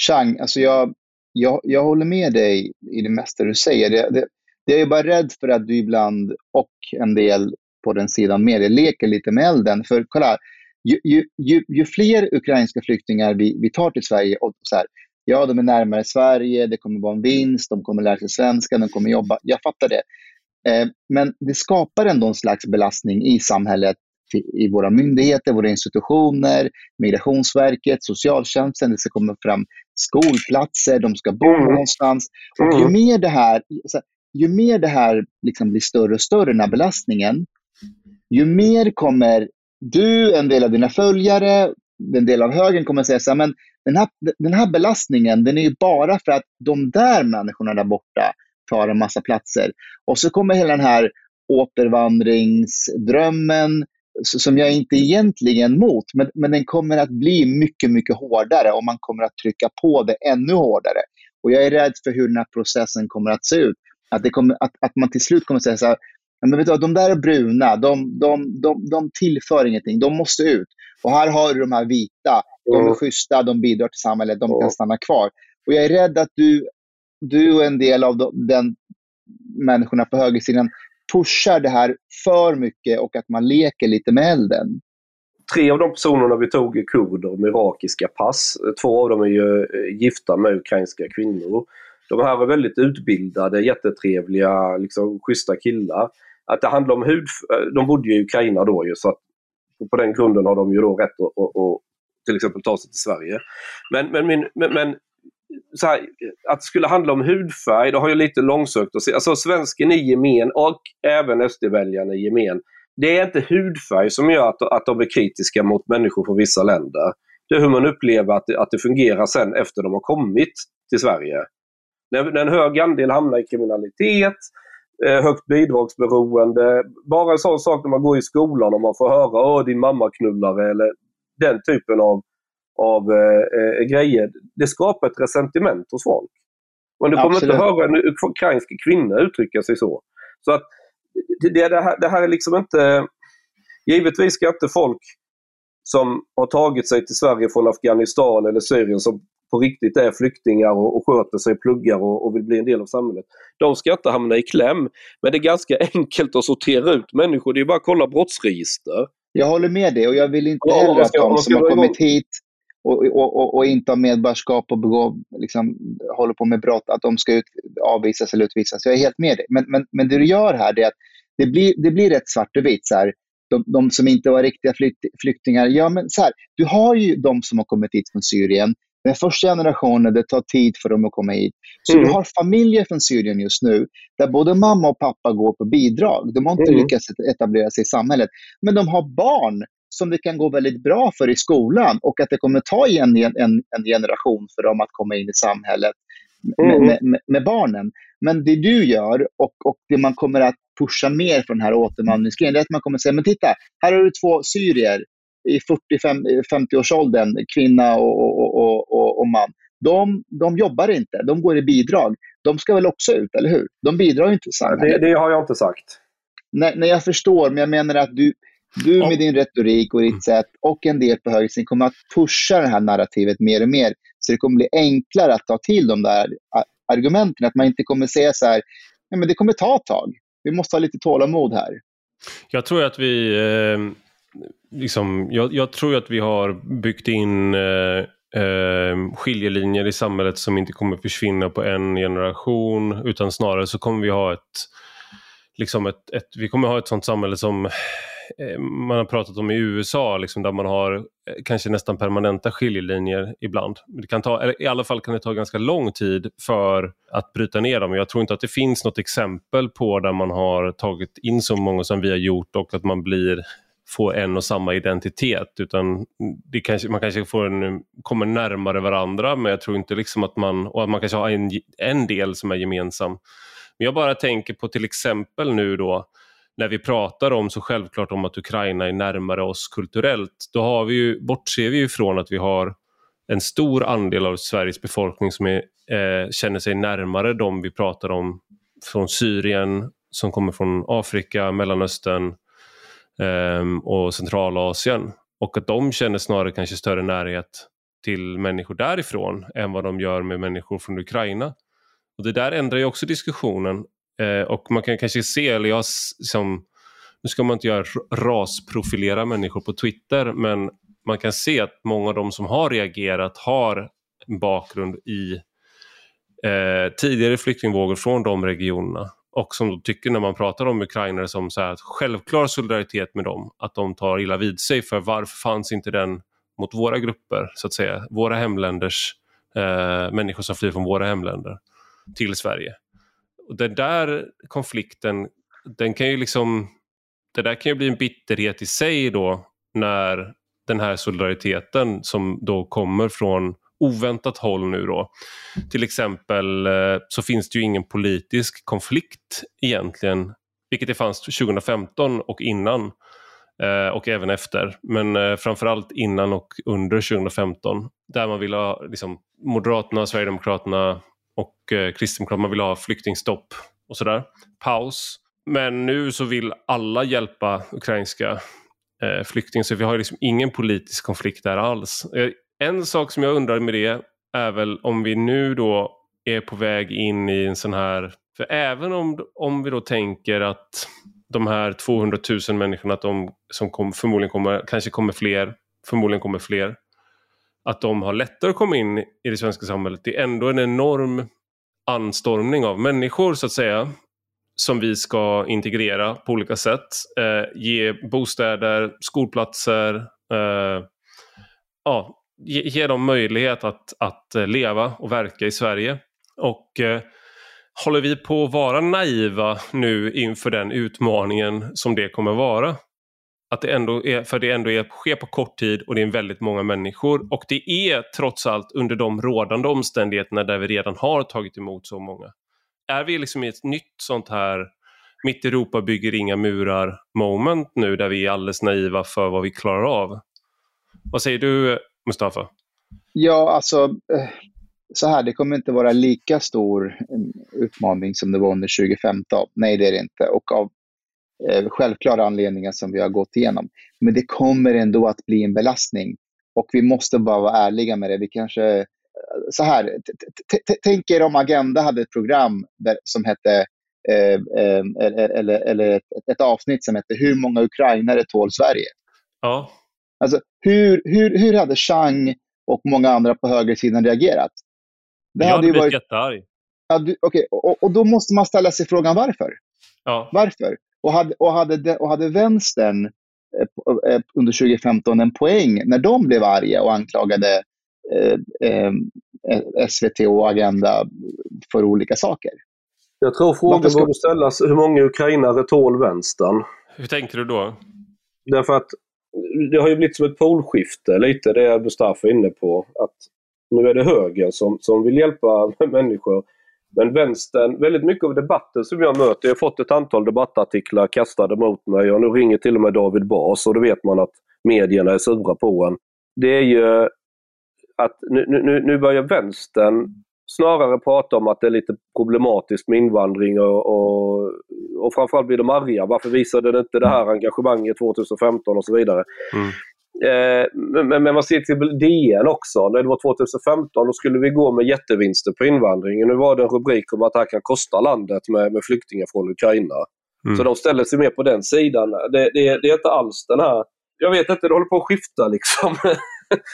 Speaker 3: Chang, alltså jag, jag, jag håller med dig i det mesta du säger. Det, det, jag är bara rädd för att du ibland och en del på den sidan media leker lite med elden. För kolla, ju, ju, ju, ju fler ukrainska flyktingar vi, vi tar till Sverige, och så här, ja, de är närmare Sverige, det kommer vara en vinst, de kommer lära sig svenska, de kommer jobba. Jag fattar det. Eh, men det skapar ändå en slags belastning i samhället i våra myndigheter, våra institutioner, Migrationsverket, socialtjänsten, det ska komma fram skolplatser, de ska bo mm. någonstans. Och ju mm. mer det här, ju mer det här liksom blir större och större, den här belastningen, ju mer kommer du, en del av dina följare, en del av högern kommer att säga så här, men den här, den här belastningen, den är ju bara för att de där människorna där borta tar en massa platser. Och så kommer hela den här återvandringsdrömmen, som jag inte egentligen emot, men, men den kommer att bli mycket, mycket hårdare och man kommer att trycka på det ännu hårdare. Och jag är rädd för hur den här processen kommer att se ut. Att, det kommer, att, att man till slut kommer att säga så här, men vet du, de där är bruna, de, de, de, de tillför ingenting, de måste ut. Och här har du de här vita, de är schyssta, de bidrar till samhället, de kan stanna kvar. Och jag är rädd att du, du är en del av de, den människorna på högersidan pushar det här för mycket och att man leker lite med elden.
Speaker 2: Tre av de personerna vi tog är kurder med irakiska pass. Två av dem är ju eh, gifta med ukrainska kvinnor. De här är väldigt utbildade, jättetrevliga, liksom schyssta killar. Att det handlar om hud... Eh, de bodde ju i Ukraina då ju, så att på den grunden har de ju då rätt att, att, att till exempel ta sig till Sverige. Men, men, min, men, men så här, att det skulle handla om hudfärg, det har jag lite långsökt att se. Alltså svensken i gemen och även SD-väljarna i gemen. Det är inte hudfärg som gör att, att de är kritiska mot människor från vissa länder. Det är hur man upplever att det, att det fungerar sen efter de har kommit till Sverige. När, när en hög andel hamnar i kriminalitet, högt bidragsberoende, bara en sån sak när man går i skolan och man får höra att din mamma knullare eller den typen av av eh, eh, grejer. Det skapar ett resentiment hos folk. Men du kommer Absolut. inte höra en ukrainsk kvinna uttrycka sig så. Så att det, det, här, det här är liksom inte... Givetvis ska inte folk som har tagit sig till Sverige från Afghanistan eller Syrien som på riktigt är flyktingar och, och sköter sig, pluggar och, och, vill bli en del av samhället. De ska inte hamna i kläm. Men det är ganska enkelt att sortera ut människor. Det är bara att kolla brottsregister.
Speaker 3: Jag håller med dig och jag vill inte heller att de som har kommit hit och, och, och, inte har medborgarskap och begå, liksom, håller på med brott, att de ska ut, avvisas eller utvisas. Jag är helt med dig. Men, men, men det du gör här är att det blir, det blir rätt svart och vitt. Så här. De, de som inte var riktiga flykt, flyktingar. Ja, men så här, du har ju de som har kommit hit från Syrien. Den första generationen, det tar tid för dem att komma hit. Så mm. du har familjer från Syrien just nu, där både mamma och pappa går på bidrag. De har inte mm. lyckats etablera sig i samhället. Men de har barn som det kan gå väldigt bra för i skolan och att det kommer ta en, en, en generation för dem att komma in i samhället mm. med, med, med, barnen. Men det du gör och, och det man kommer att pusha mer från den här återvandringsgrejen, det är att man kommer säga, men titta, här har du två syrier i 40-50-årsåldern, kvinna och, och, och, och, och man. De, de jobbar inte, de går i bidrag. De ska väl också ut, eller hur? De bidrar inte till
Speaker 2: samhället. Det, det har jag inte sagt.
Speaker 3: Nej, nej, jag förstår, men jag menar att du, du med din retorik och ditt mm. sätt och en del på högersidan kommer att pusha det här narrativet mer och mer. Så det kommer bli enklare att ta till de där argumenten. Att man inte kommer säga så här, ja, men det kommer ta ett tag. vi måste ha lite tålamod här.
Speaker 1: Jag tror att vi, eh, liksom, jag, jag, tror att vi har byggt in eh, eh, skiljelinjer i samhället som inte kommer försvinna på en generation utan snarare så kommer vi ha ett, liksom ett, ett vi kommer ha ett sånt samhälle som eh, man har pratat om i USA, liksom, där man har eh, kanske nästan permanenta skiljelinjer ibland. Det kan ta, eller I alla fall kan det ta ganska lång tid för att bryta ner dem. Jag tror inte att det finns något exempel på där man har tagit in så många som vi har gjort och att man blir få en och samma identitet utan det kanske, man kanske får en, kommer närmare varandra men jag tror inte liksom att man, och att man kanske har en, en del som är gemensam. Men jag bara tänker på till exempel nu då när vi pratar om så självklart om att Ukraina är närmare oss kulturellt, då har vi ju, bortser vi ju från att vi har en stor andel av Sveriges befolkning som är, eh, känner sig närmare de vi pratar om från Syrien, som kommer från Afrika, Mellanöstern, Ehm, och Centralasien. Och att de känner snarare kanske större närhet till människor därifrån än vad de gör med människor från Ukraina. Och Det där ändrar ju också diskussionen ehm, och man kan kanske se, eller jag som, nu ska man inte göra rasprofilera människor på Twitter, men man kan se att många av de som har reagerat har en bakgrund i eh, tidigare flyktingvågor från de regionerna och som tycker när man pratar om ukrainare som så här, självklar solidaritet med dem, att de tar illa vid sig för varför fanns inte den mot våra grupper, så att säga, våra hemländers eh, människor som flyr från våra hemländer till Sverige. Och den där konflikten, den kan ju liksom, det där kan ju bli en bitterhet i sig då när den här solidariteten som då kommer från oväntat håll nu då. Till exempel eh, så finns det ju ingen politisk konflikt egentligen, vilket det fanns 2015 och innan eh, och även efter. Men eh, framförallt innan och under 2015 där man ville ha liksom, Moderaterna, Sverigedemokraterna och Kristdemokraterna ville ha flyktingstopp och sådär. Paus. Men nu så vill alla hjälpa ukrainska eh, flyktingar så vi har liksom ingen politisk konflikt där alls. En sak som jag undrar med det är väl om vi nu då är på väg in i en sån här, för även om, om vi då tänker att de här 200 000 människorna att de, som kom, förmodligen kommer, kanske kommer fler, förmodligen kommer fler, att de har lättare att komma in i det svenska samhället. Det är ändå en enorm anstormning av människor så att säga som vi ska integrera på olika sätt. Eh, ge bostäder, skolplatser, eh, ja, ge, ge dem möjlighet att, att eh, leva och verka i Sverige. Och eh, håller vi på att vara naiva nu inför den utmaningen som det kommer vara? Att det ändå är, för det ändå är, sker på kort tid och det är väldigt många människor. Och det är trots allt under de rådande omständigheterna där vi redan har tagit emot så många. Är vi liksom i ett nytt sånt här mitt Europa bygger inga murar moment nu där vi är alldeles naiva för vad vi klarar av? Vad säger du Mustafa?
Speaker 3: Ja, alltså eh, så här, det kommer inte vara lika stor utmaning som det var under 2015. Nej, det är det inte. Och av eh, självklara anledningar som vi har gått igenom. Men det kommer ändå att bli en belastning. Och vi måste bara vara ärliga med det. Vi kanske, eh, så här, tänk er om Agenda hade ett program där, som hette eh, eh, eller, eller ett, ett, avsnitt som hette Hur många ukrainare tål Sverige?
Speaker 1: Ja.
Speaker 3: Alltså, hur, hur, hur hade Chang och många andra på högersidan reagerat?
Speaker 1: Det jag hade blivit varit... jättearg.
Speaker 3: Ja, du, okay. och, och då måste man ställa sig frågan varför.
Speaker 1: Ja.
Speaker 3: Varför? Och hade, och hade, och hade vänstern eh, eh under 2015 en poäng när de blev arga och anklagade eh, eh, SVT och Agenda för olika saker?
Speaker 2: Jag tror frågan ska... borde ställas hur många ukrainare tål vänstern?
Speaker 1: Hur tänker du då?
Speaker 2: Därför att det har ju blivit som ett polskifte lite, det är Mustafa inne på. Att nu är det högern som, som vill hjälpa människor. Men vänstern, väldigt mycket av debatten som jag möter, jag har fått ett antal debattartiklar kastade mot mig och nu ringer till och med David Bas och då vet man att medierna är sura på en. Det är ju att nu, nu, nu börjar vänstern snarare prata om att det är lite problematiskt med invandring och, och, och framförallt blir de arga. Varför visade det inte det här engagemanget 2015 och så vidare. Mm. Eh, men, men man ser till DN också. När det var 2015 då skulle vi gå med jättevinster på invandringen. Nu var det en rubrik om att det här kan kosta landet med, med flyktingar från Ukraina. Mm. Så de ställer sig mer på den sidan. Det, det, det, är inte alls den här... Jag vet inte, det håller på att skifta liksom.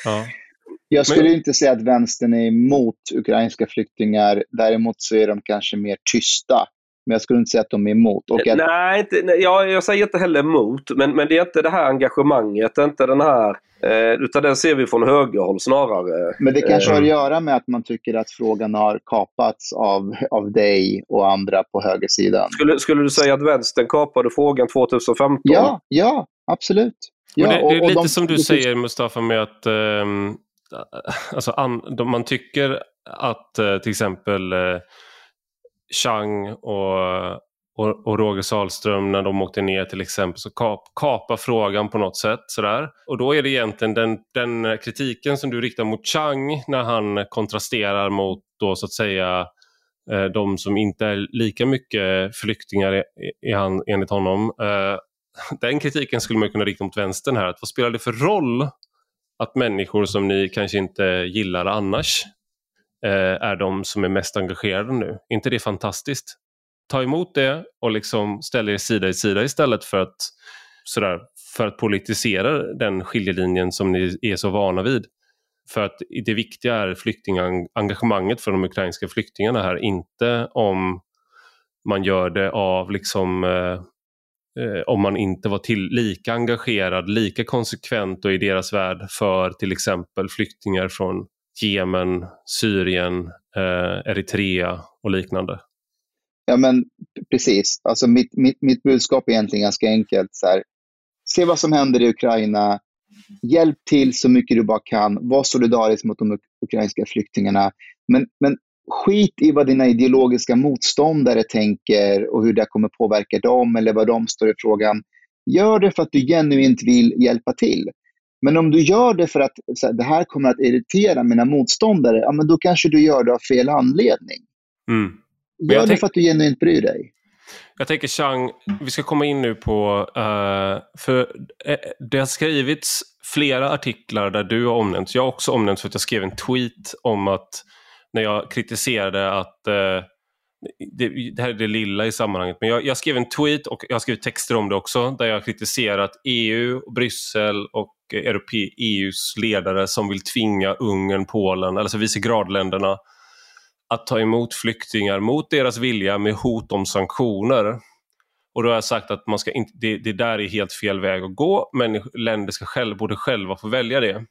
Speaker 3: Ja. Jag skulle Men... inte säga att vänstern är emot ukrainska flyktingar. Däremot så är de kanske mer tysta. Men jag skulle inte säga att de är emot. Och
Speaker 2: att... Nej, inte, nej jag, jag säger inte heller emot. Men, men det är inte det här engagemanget, inte den här... Eh, utan den ser vi från högerhåll snarare.
Speaker 3: Men det kanske har att eh. göra med att man tycker att frågan har kapats av, av dig och andra på högersidan.
Speaker 2: Skulle, skulle du säga att vänstern kapade frågan 2015?
Speaker 3: Ja, ja absolut. Ja,
Speaker 1: det, det, är och, och lite de, som du säger Mustafa med att um, Äh, alltså, an, de, man tycker att eh, till exempel eh, Chang och, och, och Roger Salström när de åkte ner till exempel så kap, kapa frågan på något sätt. Sådär. Och då är det egentligen den, den kritiken som du riktar mot Chang när han kontrasterar mot då så att säga eh, de som inte är lika mycket flyktingar i, i han, enligt honom. Eh, den kritiken skulle man kunna rikta mot vänstern här. Att vad spelar det för roll att människor som ni kanske inte gillar annars eh, är de som är mest engagerade nu? Är inte det fantastiskt? Ta emot det och liksom ställ er sida i sida istället för att, sådär, för att politisera den skiljelinjen som ni är så vana vid. För att det viktiga är flyktingengagemanget för de ukrainska flyktingarna här, inte om man gör det av liksom eh, eh, om man inte var till, lika engagerad, lika konsekvent och i deras värld för till exempel flyktingar från Jemen, Syrien, eh, Eritrea och liknande.
Speaker 3: Ja, men precis. Alltså mitt, mitt, mitt budskap är egentligen ganska enkelt. Så här. Se vad som händer i Ukraina. Hjälp till så mycket du bara kan. Var solidarisk mot de ukrainska flyktingarna. Men, men skit i vad dina ideologiska motståndare tänker och hur det kommer påverka dem eller vad de står i frågan. Gör det för att du genuint vill hjälpa till. Men om du gör det för att här, det här kommer att irritera mina motståndare, ja, men då kanske du gör det av fel anledning. Mm. Gör det för att du genuint bryr dig.
Speaker 1: Jag tänker Chang, vi ska komma in nu på, uh, för uh, det har skrivits flera artiklar där du har omnämnts. Jag har också omnämnts för att jag skrev en tweet om att när jag kritiserade att eh, det, det, här är det lilla i sammanhanget, men jag, jag, skrev en tweet och jag har skrivit texter om det också där jag kritiserat EU, Bryssel och Europe, EUs ledare som vill tvinga Ungern, Polen, alltså vicegradländerna att ta emot flyktingar mot deras vilja med hot om sanktioner. Och då har jag sagt att man ska inte, det, det där är helt fel väg att gå, men länder ska själv, borde själva få välja det.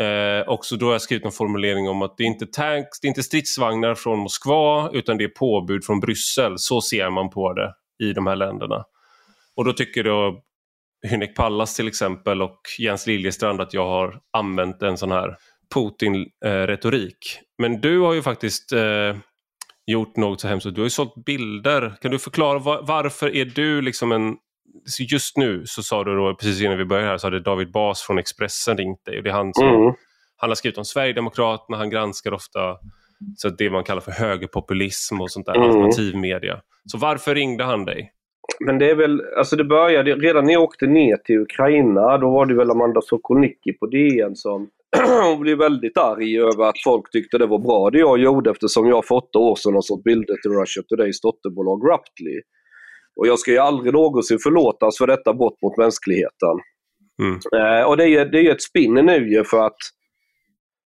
Speaker 1: Eh, också då har jag skrivit en formulering om att det är inte tanks, det är inte stridsvagnar från Moskva utan det är påbud från Bryssel. Så ser man på det i de här länderna. Och då tycker då Hynek Pallas till exempel och Jens Liljestrand att jag har använt en sån här Putin-retorik. Men du har ju faktiskt eh, gjort något så hemskt. Du har ju sålt bilder. Kan du förklara var, varför är du liksom en... Just nu så sa du då, precis innan vi började här, så hade David Bas från Expressen ringt dig. Och det är han, som, mm. han har skrivit om Sverigedemokraterna, han granskar ofta så det man kallar för högerpopulism och sånt där, mm. alternativ media. Så varför ringde han dig?
Speaker 2: Men det är väl, alltså det började redan när jag åkte ner till Ukraina, då var det väl Amanda Sokolnicki på DN som hon blev väldigt arg över att folk tyckte det var bra det jag gjorde eftersom jag för åtta år sedan har sålt bilder till Russia Todays dotterbolag Raptly. Och jag ska ju aldrig någonsin förlåtas för detta brott mot mänskligheten. Mm. Eh, och det är, det är ett spinn nu ju för att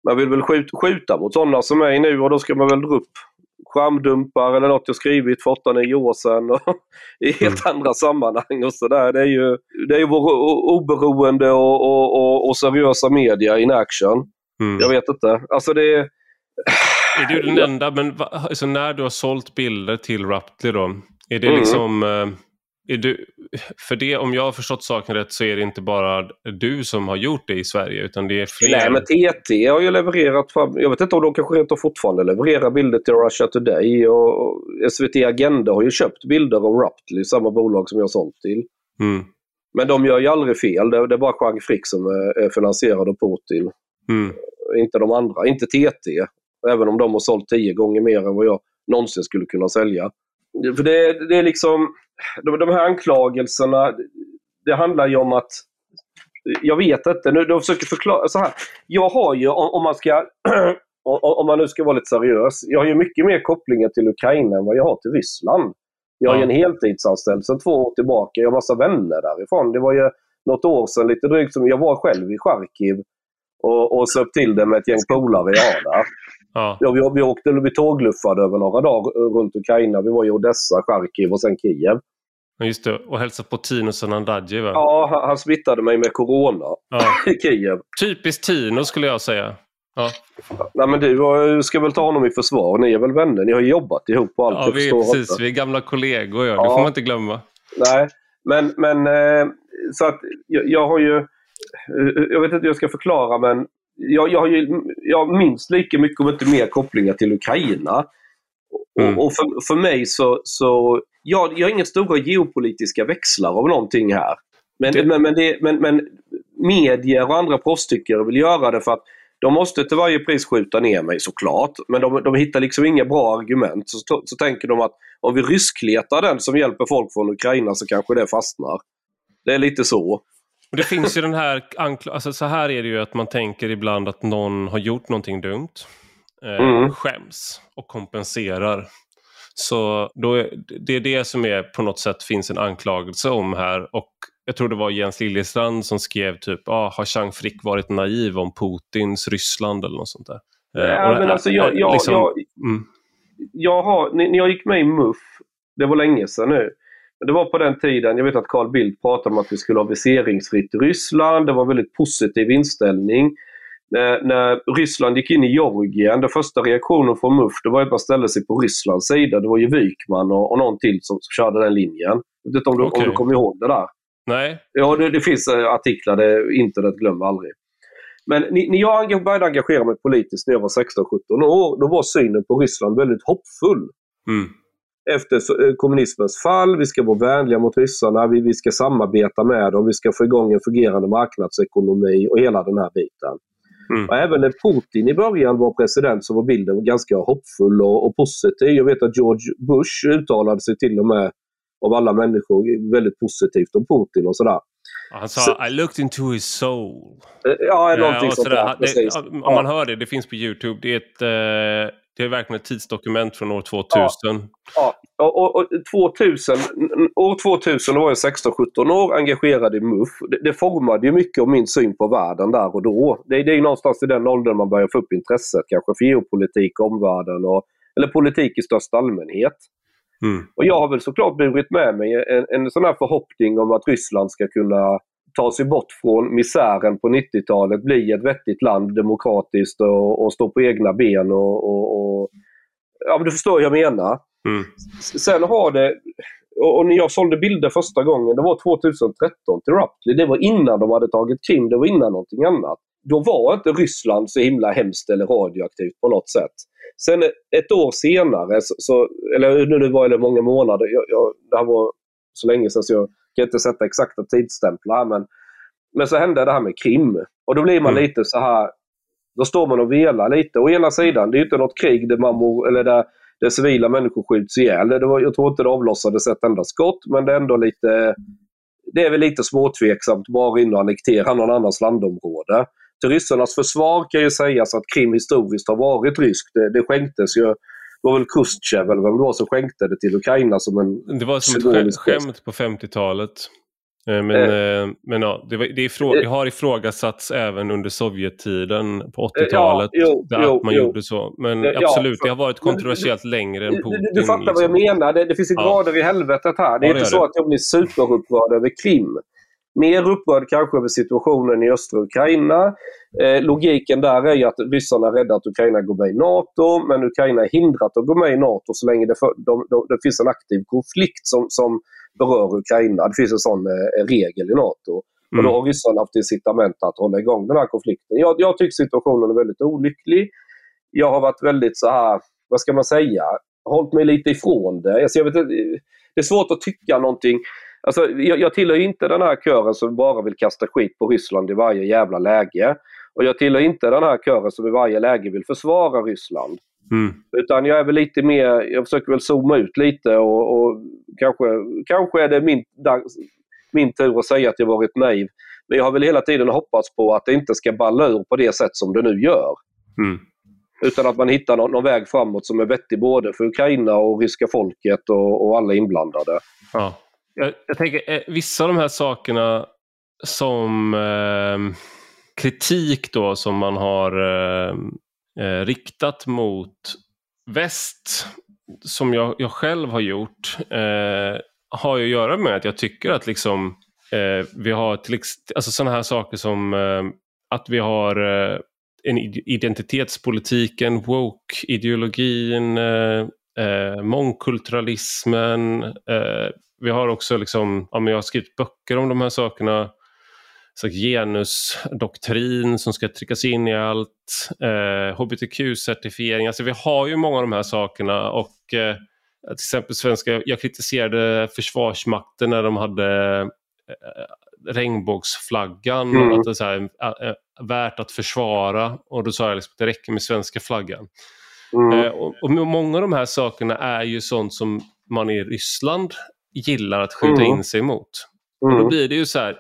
Speaker 2: man vill väl skjuta, skjuta mot sådana som är nu och då ska man väl dra upp skärmdumpar eller något jag skrivit för 8-9 år sedan och, i helt mm. andra sammanhang och sådär. Det är ju, det är ju vår oberoende och, och, och, och seriösa media in action. Mm. Jag vet inte. Alltså det är...
Speaker 1: Är du den enda, men alltså när du har sålt bilder till Raptly då, är det mm. liksom eh, är du, för det, om jag har förstått saken rätt så är det inte bara du som har gjort det i Sverige utan det är fler.
Speaker 2: Nej, men TT har ju levererat fram, jag vet inte om de kanske rent fortfarande levererar bilder till Russia Today och SVT Agenda har ju köpt bilder av Raptly, samma bolag som jag sålt till. Mm. Men de gör ju aldrig fel, det är bara Jean Frick som är finansierad av Putin. Mm. Inte de andra, inte TT. Även om de har sålt tio gånger mer än vad jag någonsin skulle kunna sälja. För det, det är liksom, de, de här anklagelserna, det handlar ju om att jag vet inte, nu, de försöker förklara så här. Jag har ju, om, om man ska om man nu ska vara lite seriös, jag har ju mycket mer kopplingar till Ukraina än vad jag har till Ryssland. Jag är ja. en heltidsanställd sedan två år tillbaka. Jag har massa vänner därifrån. Det var ju något år sedan lite drygt som jag var själv i Charkiv och, och söp till det med ett gäng polare i Ada. Ja. Ja, vi, vi åkte, vi tågluffade över några dagar runt Ukraina. Vi var i Odessa, Charkiv och sen Kiev.
Speaker 1: Just det, och hälsade på Tino Sanandaji va?
Speaker 2: Ja, han, han smittade mig med Corona ja. i Kiev.
Speaker 1: Typiskt Tino skulle jag säga. Ja.
Speaker 2: Nej, men du ska väl ta honom i försvar. Ni är väl vänner? Ni har jobbat ihop och allt.
Speaker 1: Ja, vi är, precis. Inte. Vi är gamla kollegor. Ja. Det får man inte glömma.
Speaker 2: Nej, men, men eh, så att jag, jag, har ju... Jag vet inte hur jag ska förklara men jag, jag har ju jag minst lika mycket, om inte mer, kopplingar till Ukraina. Mm. Och, och för, för mig så, så jag, jag har inga stora geopolitiska växlar av någonting här. Men, det... men, men, det, men, men medier och andra proffstyckare vill göra det för att de måste till varje pris skjuta ner mig såklart, men de, de hittar liksom inga bra argument. Så, så tänker de att om vi ryskletar den som hjälper folk från Ukraina så kanske det fastnar. Det är lite så.
Speaker 1: Det finns ju den här, alltså så här är det ju att man tänker ibland att någon har gjort någonting dumt. Eh, mm. Skäms och kompenserar. Så då är, det är det som är på något sätt finns en anklagelse om här. Och jag tror det var Jens Liljestrand som skrev typ ah, har Chang Frick varit naiv om Putins Ryssland eller något sånt där.
Speaker 2: Ja, men alltså jag, jag, liksom, jag, mm. jag har, när jag gick med i MUF, det var länge sedan nu, det var på den tiden, jag vet att Carl Bildt pratade om att vi skulle ha viseringsfritt i Ryssland, det var en väldigt positiv inställning. När, när, Ryssland gick in i Georgien, den första reaktionen från MUF det var att man ställde sig på Rysslands sida. Det var ju Wykman och, och någon till som, som körde den linjen. Jag vet inte om du, okay. om du kommer ihåg det där?
Speaker 1: Nej.
Speaker 2: Ja, det, det finns eh, artiklar, det, internet glömmer aldrig. Men när jag började engagera mig politiskt när jag var 16-17 år, då var synen på Ryssland väldigt hoppfull. Mm. Efter eh, kommunismens fall, vi ska vara vänliga mot ryssarna, vi, vi ska samarbeta med dem, vi ska få igång en fungerande marknadsekonomi och hela den här biten. Mm. Och även när Putin i början var president så var bilden ganska hoppfull och, och positiv. Jag vet att George Bush uttalade sig till och med av alla människor väldigt positivt om Putin och sådär.
Speaker 1: Han sa så, I looked into his soul.
Speaker 2: Eh, ja, någonting ja, sånt där.
Speaker 1: Det, om man hör det, det finns på Youtube. Det är, ett, eh, det är verkligen ett tidsdokument från år 2000.
Speaker 2: Ja, ja. Och, och, 2000, år 2000 var jag 16-17 år, engagerad i MUF. Det, det formade ju mycket av min syn på världen där och då. Det, det är ju någonstans i den åldern man börjar få upp intresset kanske för geopolitik, omvärlden och, eller politik i största allmänhet. Mm. Och jag har väl såklart burit med mig en, en sån här förhoppning om att Ryssland ska kunna ta sig bort från misären på 90-talet, bli ett vettigt land demokratiskt och, och stå på egna ben. Och, och, och, ja, men du förstår vad jag menar. Mm. Sen har det, och när jag sålde bilder första gången, det var 2013 till Raptly. Det var innan de hade tagit Krim, det var innan någonting annat. Då var inte Ryssland så himla hemskt eller radioaktivt på något sätt. Sen ett år senare, så, eller nu var det många månader, jag, jag, det här var så länge sedan så jag kan inte sätta exakta tidsstämplar. Men, men så hände det här med Krim. Och då blir man mm. lite så här, då står man och velar lite. Å ena sidan, det är inte något krig där, man må, eller där, där civila människor skjuts ihjäl. Det var, jag tror inte det avlossades ett enda skott, men det är ändå lite det är väl lite småtveksamt bara in och annektera någon annans landområde. Till ryssarnas försvar kan ju sägas att Krim historiskt har varit ryskt. Det, det skänktes ju det var väl Kustjev eller vem det var som skänkte det till Ukraina som en
Speaker 1: Det var som ett skämt på 50-talet. Eh, men, eh, men ja, det, var, det, ifrå, det har ifrågasatts även under Sovjettiden på 80-talet. Ja, att man jo. gjorde så. Men ja, absolut, för, det har varit kontroversiellt längre än Putin.
Speaker 2: Du, du fattar liksom. vad jag menar. Det, det finns ju grader i helvetet här. Det är ja, inte så att jag blir superupprörd över Krim. Mer upprörd kanske över situationen i östra Ukraina. Eh, logiken där är ju att ryssarna är rädda att Ukraina går med i NATO, men Ukraina är hindrat att gå med i NATO så länge det, för, de, de, det finns en aktiv konflikt som, som berör Ukraina. Det finns en sån eh, regel i NATO. Mm. Och då har ryssarna haft incitament att hålla igång den här konflikten. Jag, jag tycker situationen är väldigt olycklig. Jag har varit väldigt så här, vad ska man säga, hållit mig lite ifrån det. Alltså jag vet, det är svårt att tycka någonting Alltså, jag, jag tillhör inte den här kören som bara vill kasta skit på Ryssland i varje jävla läge. Och jag tillhör inte den här kören som i varje läge vill försvara Ryssland. Mm. Utan jag är väl lite mer, jag försöker väl zooma ut lite och, och kanske, kanske är det min, min tur att säga att jag varit naiv. Men jag har väl hela tiden hoppats på att det inte ska balla ur på det sätt som det nu gör. Mm. Utan att man hittar någon, någon, väg framåt som är vettig både för Ukraina och ryska folket och, och alla inblandade.
Speaker 1: Ja. Jag, jag tänker, eh, vissa av de här sakerna som eh, kritik då som man har eh, eh, riktat mot väst, som jag, jag själv har gjort, eh, har ju att göra med att jag tycker att liksom eh, vi har till alltså sådana här saker som eh, att vi har eh, en identitetspolitiken, woke-ideologin, eh, eh, mångkulturalismen. Eh, Eh, vi har också liksom, ja, jag har skrivit böcker om de här sakerna. Så genusdoktrin som ska tryckas in i allt. Eh, HBTQ-certifiering. Alltså vi har ju många av de här sakerna och eh, till exempel svenska, jag kritiserade Försvarsmakten när de hade eh, regnbågsflaggan. Mm. Att det är så här, äh, värt att försvara. Och då sa jag liksom att det räcker med svenska flaggan. Mm. Eh, och, och, många av de här sakerna är ju sånt som man i Ryssland gillar att skjuta mm. in sig mot. Och då mm. blir det ju så här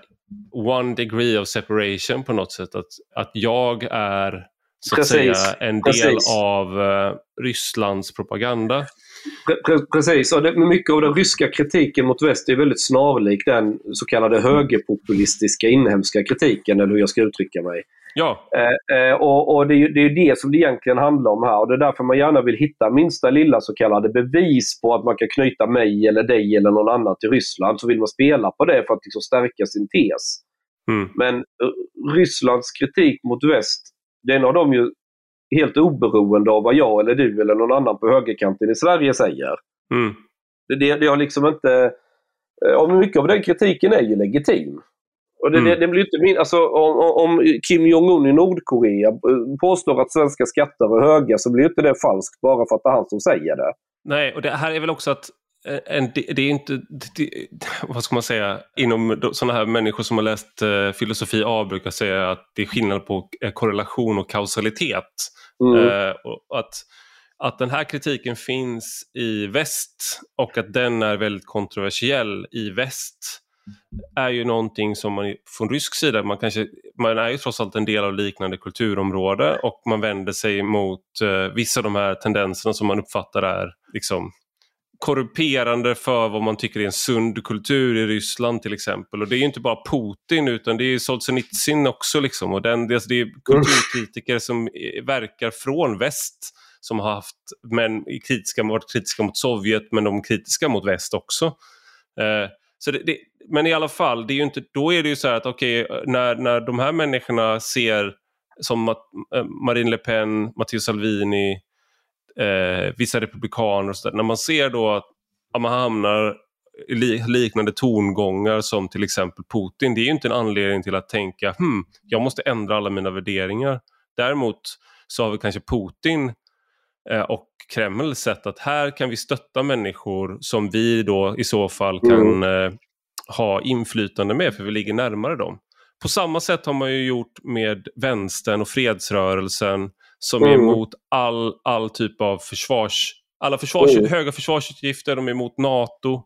Speaker 1: one degree of separation på något sätt. Att, att jag är så att säga en del Precis. av uh, Rysslands propaganda.
Speaker 2: Precis, och det, mycket av den ryska kritiken mot väst är väldigt snarlik den så kallade högerpopulistiska inhemska kritiken, eller hur jag ska uttrycka mig.
Speaker 1: Ja.
Speaker 2: Eh, eh, och, och det, är, det är det som det egentligen handlar om här och det är därför man gärna vill hitta minsta lilla så kallade bevis på att man kan knyta mig eller dig eller någon annan till Ryssland. Så vill man spela på det för att liksom stärka sin tes. Mm. Men uh, Rysslands kritik mot väst, den har de ju helt oberoende av vad jag eller du eller någon annan på högerkanten i Sverige säger. Mm. Det, det har liksom inte... Eh, och mycket av den kritiken är ju legitim. Och det, mm. det, det, blir inte min, alltså, om, om Kim Jong-Un i Nordkorea påstår att svenska skatter är höga så blir inte det falskt bara för att det är han som säger det.
Speaker 1: Nej, och det här är väl också att eh, en, det är inte, det, vad ska man säga, inom sådana här människor som har läst uh, filosofi A brukar säga att det är skillnad på korrelation och kausalitet. Mm. Uh, och att, att den här kritiken finns i väst och att den är väldigt kontroversiell i väst är ju någonting som man från rysk sida, man, kanske, man är ju trots allt en del av liknande kulturområde och man vänder sig mot eh, vissa av de här tendenserna som man uppfattar är liksom korrumperande för vad man tycker är en sund kultur i Ryssland till exempel. Och det är ju inte bara Putin utan det är Solzhenitsyn också. Liksom. Och den, det är kulturkritiker som verkar från väst som har haft men kritiska, varit kritiska mot Sovjet men de är kritiska mot väst också. Eh, så det, det, men i alla fall, det är ju inte, då är det ju så här att okej, okay, när, när de här människorna ser som Mat, eh, Marine Le Pen, Matteo Salvini, eh, vissa republikaner och så där, när man ser då att, ja, man hamnar i liknande tongångar som till exempel Putin, det är ju inte en anledning till att tänka hmm, jag måste ändra alla mina värderingar. Däremot så har vi kanske Putin och Kreml sett att här kan vi stötta människor som vi då i så fall kan mm. eh, ha inflytande med för vi ligger närmare dem. På samma sätt har man ju gjort med vänstern och fredsrörelsen som mm. är emot all, all typ av försvars... Alla försvars, mm. höga försvarsutgifter, de är emot NATO.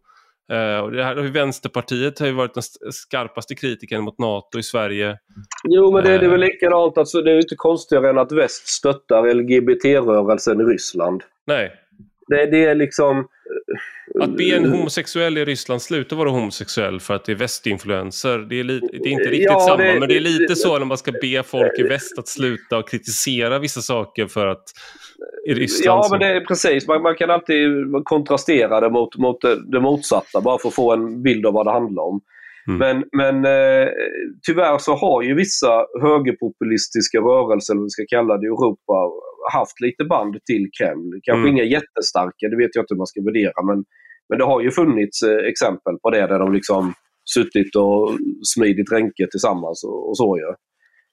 Speaker 1: Uh, och det här, Vänsterpartiet har ju varit den skarpaste kritikern mot NATO i Sverige.
Speaker 2: Jo, men det, det är väl eh. likadant. Alltså, det är inte konstigare än att väst stöttar LGBT-rörelsen i Ryssland.
Speaker 1: Nej.
Speaker 2: Det, det är liksom...
Speaker 1: Att be en homosexuell i Ryssland sluta vara homosexuell för att det är västinfluenser, det är, det är inte riktigt ja, samma. Det, men det är lite så när man ska be folk i väst att sluta och kritisera vissa saker för att i Ryssland...
Speaker 2: Ja, men det är precis. Man, man kan alltid kontrastera det mot, mot det motsatta bara för att få en bild av vad det handlar om. Mm. Men, men eh, tyvärr så har ju vissa högerpopulistiska rörelser, eller vad vi ska kalla det, i Europa haft lite band till Kreml. Kanske mm. inga jättestarka, det vet jag inte hur man ska värdera, men, men det har ju funnits eh, exempel på det där de liksom suttit och smidit ränke tillsammans och, och så ju.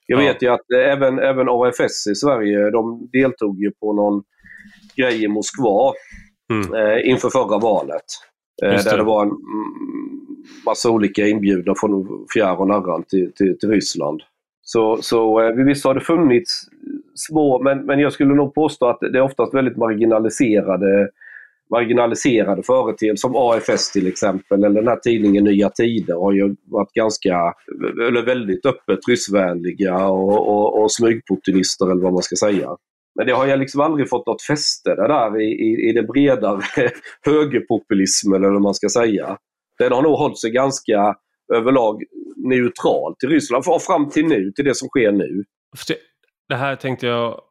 Speaker 2: Jag ja. vet ju att eh, även, även AFS i Sverige, de deltog ju på någon grej i Moskva mm. eh, inför förra valet. Eh, där det. det var en massa olika inbjudna från fjär och närran till, till, till Ryssland. Så, så eh, visst har det funnits små, men, men jag skulle nog påstå att det är oftast väldigt marginaliserade marginaliserade företeelser som AFS till exempel, eller den här tidningen Nya Tider har ju varit ganska, eller väldigt öppet ryssvänliga och, och, och smygpopulister eller vad man ska säga. Men det har jag liksom aldrig fått något fäste det där i, i, i det bredare högerpopulismen eller vad man ska säga. Den har nog hållit sig ganska överlag neutral till Ryssland, fram till nu, till det som sker nu.
Speaker 1: Det här tänkte jag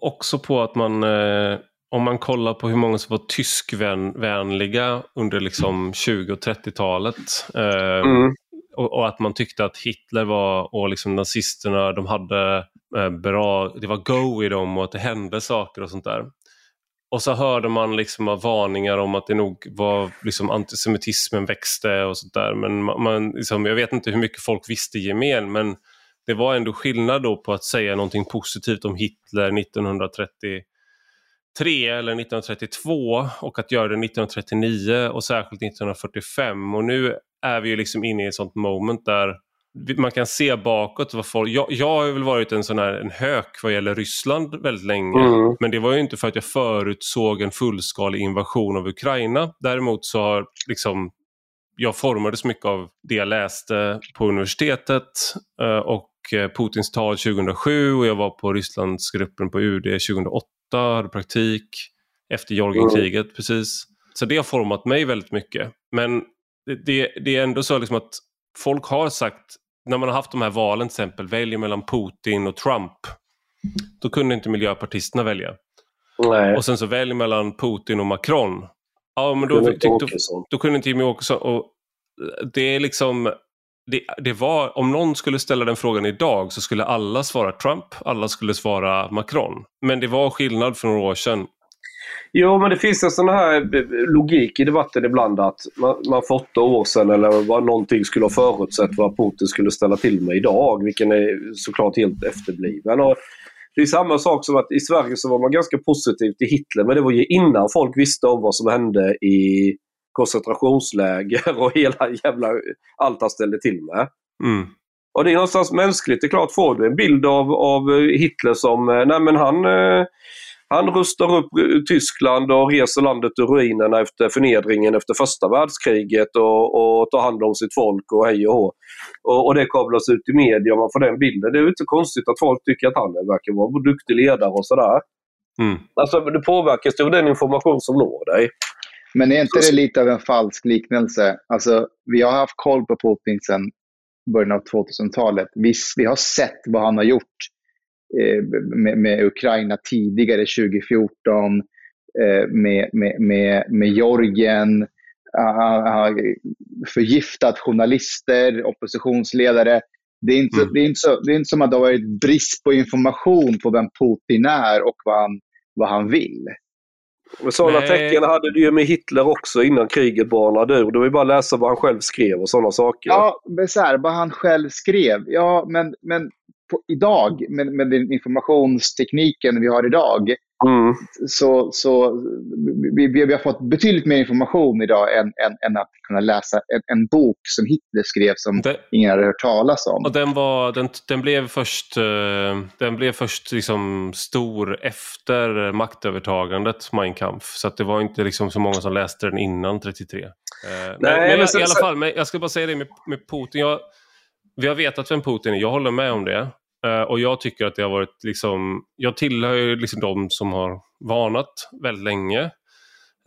Speaker 1: också på att man, eh, om man kollar på hur många som var tyskvänliga under liksom 20 och 30-talet. Eh, mm. och, och, att man tyckte att Hitler var, och liksom nazisterna, de hade eh, bra, det var go i dem och att det hände saker och sånt där. Och så hörde man liksom varningar om att det nog var liksom antisemitismen växte och sånt där. Men man, liksom, jag vet inte hur mycket folk visste gemen men det var ändå skillnad då på att säga någonting positivt om Hitler 1933 eller 1932 och att göra det 1939 och särskilt 1945. Och nu är vi ju liksom inne i ett sånt moment där man kan se bakåt vad folk... Jag, jag har väl varit en sån här en hök vad gäller Ryssland väldigt länge. Mm. Men det var ju inte för att jag förutsåg en fullskalig invasion av Ukraina. Däremot så har liksom jag formades mycket av det jag läste på universitetet eh, och eh, Putins tal 2007 och jag var på Rysslandsgruppen på UD 2008, hade praktik efter Georgienkriget mm. precis. Så det har format mig väldigt mycket. Men det, det, det är ändå så liksom att folk har sagt, när man har haft de här valen till exempel, välj mellan Putin och Trump. Då kunde inte miljöpartisterna välja. Nej. Och sen så välj mellan Putin och Macron. Ja, men då, tyckte, då, då kunde inte Jimmie Åkesson. Och det är liksom... Det, det, var, om någon skulle ställa den frågan idag så skulle alla svara Trump, alla skulle svara Macron. Men det var skillnad för några år sedan.
Speaker 2: Jo, men det finns en sån här logik i debatten ibland att man, man för åtta år sedan eller vad någonting skulle ha förutsett vad Putin skulle ställa till med idag, vilken är såklart helt efterbliven. Och det är samma sak som att i Sverige så var man ganska positiv till Hitler, men det var ju innan folk visste om vad som hände i koncentrationsläger och hela jävla allt han ställde till med. Mm. Och det är någonstans mänskligt. Det är klart, får du en bild av, av Hitler som, eh, nej men han eh, han rustar upp Tyskland och reser landet ur ruinerna efter förnedringen efter första världskriget och, och tar hand om sitt folk och hej och hå. Och, och det kablas ut i media och man får den bilden. Det är ju inte konstigt att folk tycker att han verkar vara en duktig ledare och sådär. Mm. Alltså, det påverkas av den information som når dig.
Speaker 3: Men är inte det lite av en falsk liknelse? Alltså, vi har haft koll på Putin sedan början av 2000-talet. Vi, vi har sett vad han har gjort med, med, Ukraina tidigare 2014, eh, med, med, med, med Georgien, förgiftat journalister, oppositionsledare. Det är, inte, mm. det, är inte så, det är inte som att det har varit brist på information på vem Putin är och vad han, vad han vill.
Speaker 2: Men sådana tecken hade du ju med Hitler också innan kriget banade ur. Det var ju bara att läsa vad han själv skrev och sådana saker.
Speaker 3: Ja, men så här, vad han själv skrev. Ja, men, men på, idag, med, med den informationstekniken vi har idag, mm. så, så vi, vi, har fått betydligt mer information idag än, än, än att kunna läsa en, en, bok som Hitler skrev som det, ingen hade hört talas om.
Speaker 1: Och den, var, den, den blev först, eh, den blev först liksom stor efter maktövertagandet, Mein Kampf. Så det var inte liksom så många som läste den innan 33. Eh, Nej, men, men jag, i alla fall, men jag ska bara säga det med, med Putin. Jag, vi har vetat vem Putin är, jag håller med om det. Uh, och jag tycker att det har varit liksom, jag tillhör ju liksom de som har varnat väldigt länge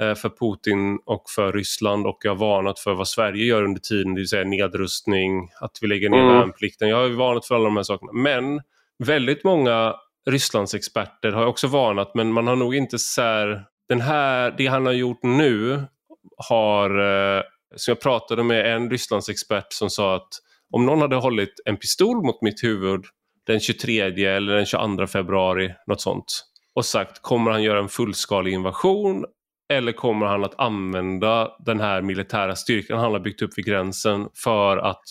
Speaker 1: uh, för Putin och för Ryssland och jag har varnat för vad Sverige gör under tiden, det vill säga nedrustning, att vi lägger ner mm. värnplikten. Jag har varnat för alla de här sakerna. Men väldigt många Rysslandsexperter har också varnat men man har nog inte så här, den här, det han har gjort nu har, uh, så jag pratade med en Rysslandsexpert som sa att om någon hade hållit en pistol mot mitt huvud den 23 eller den 22 februari, något sånt. Och sagt, kommer han göra en fullskalig invasion eller kommer han att använda den här militära styrkan han har byggt upp vid gränsen för att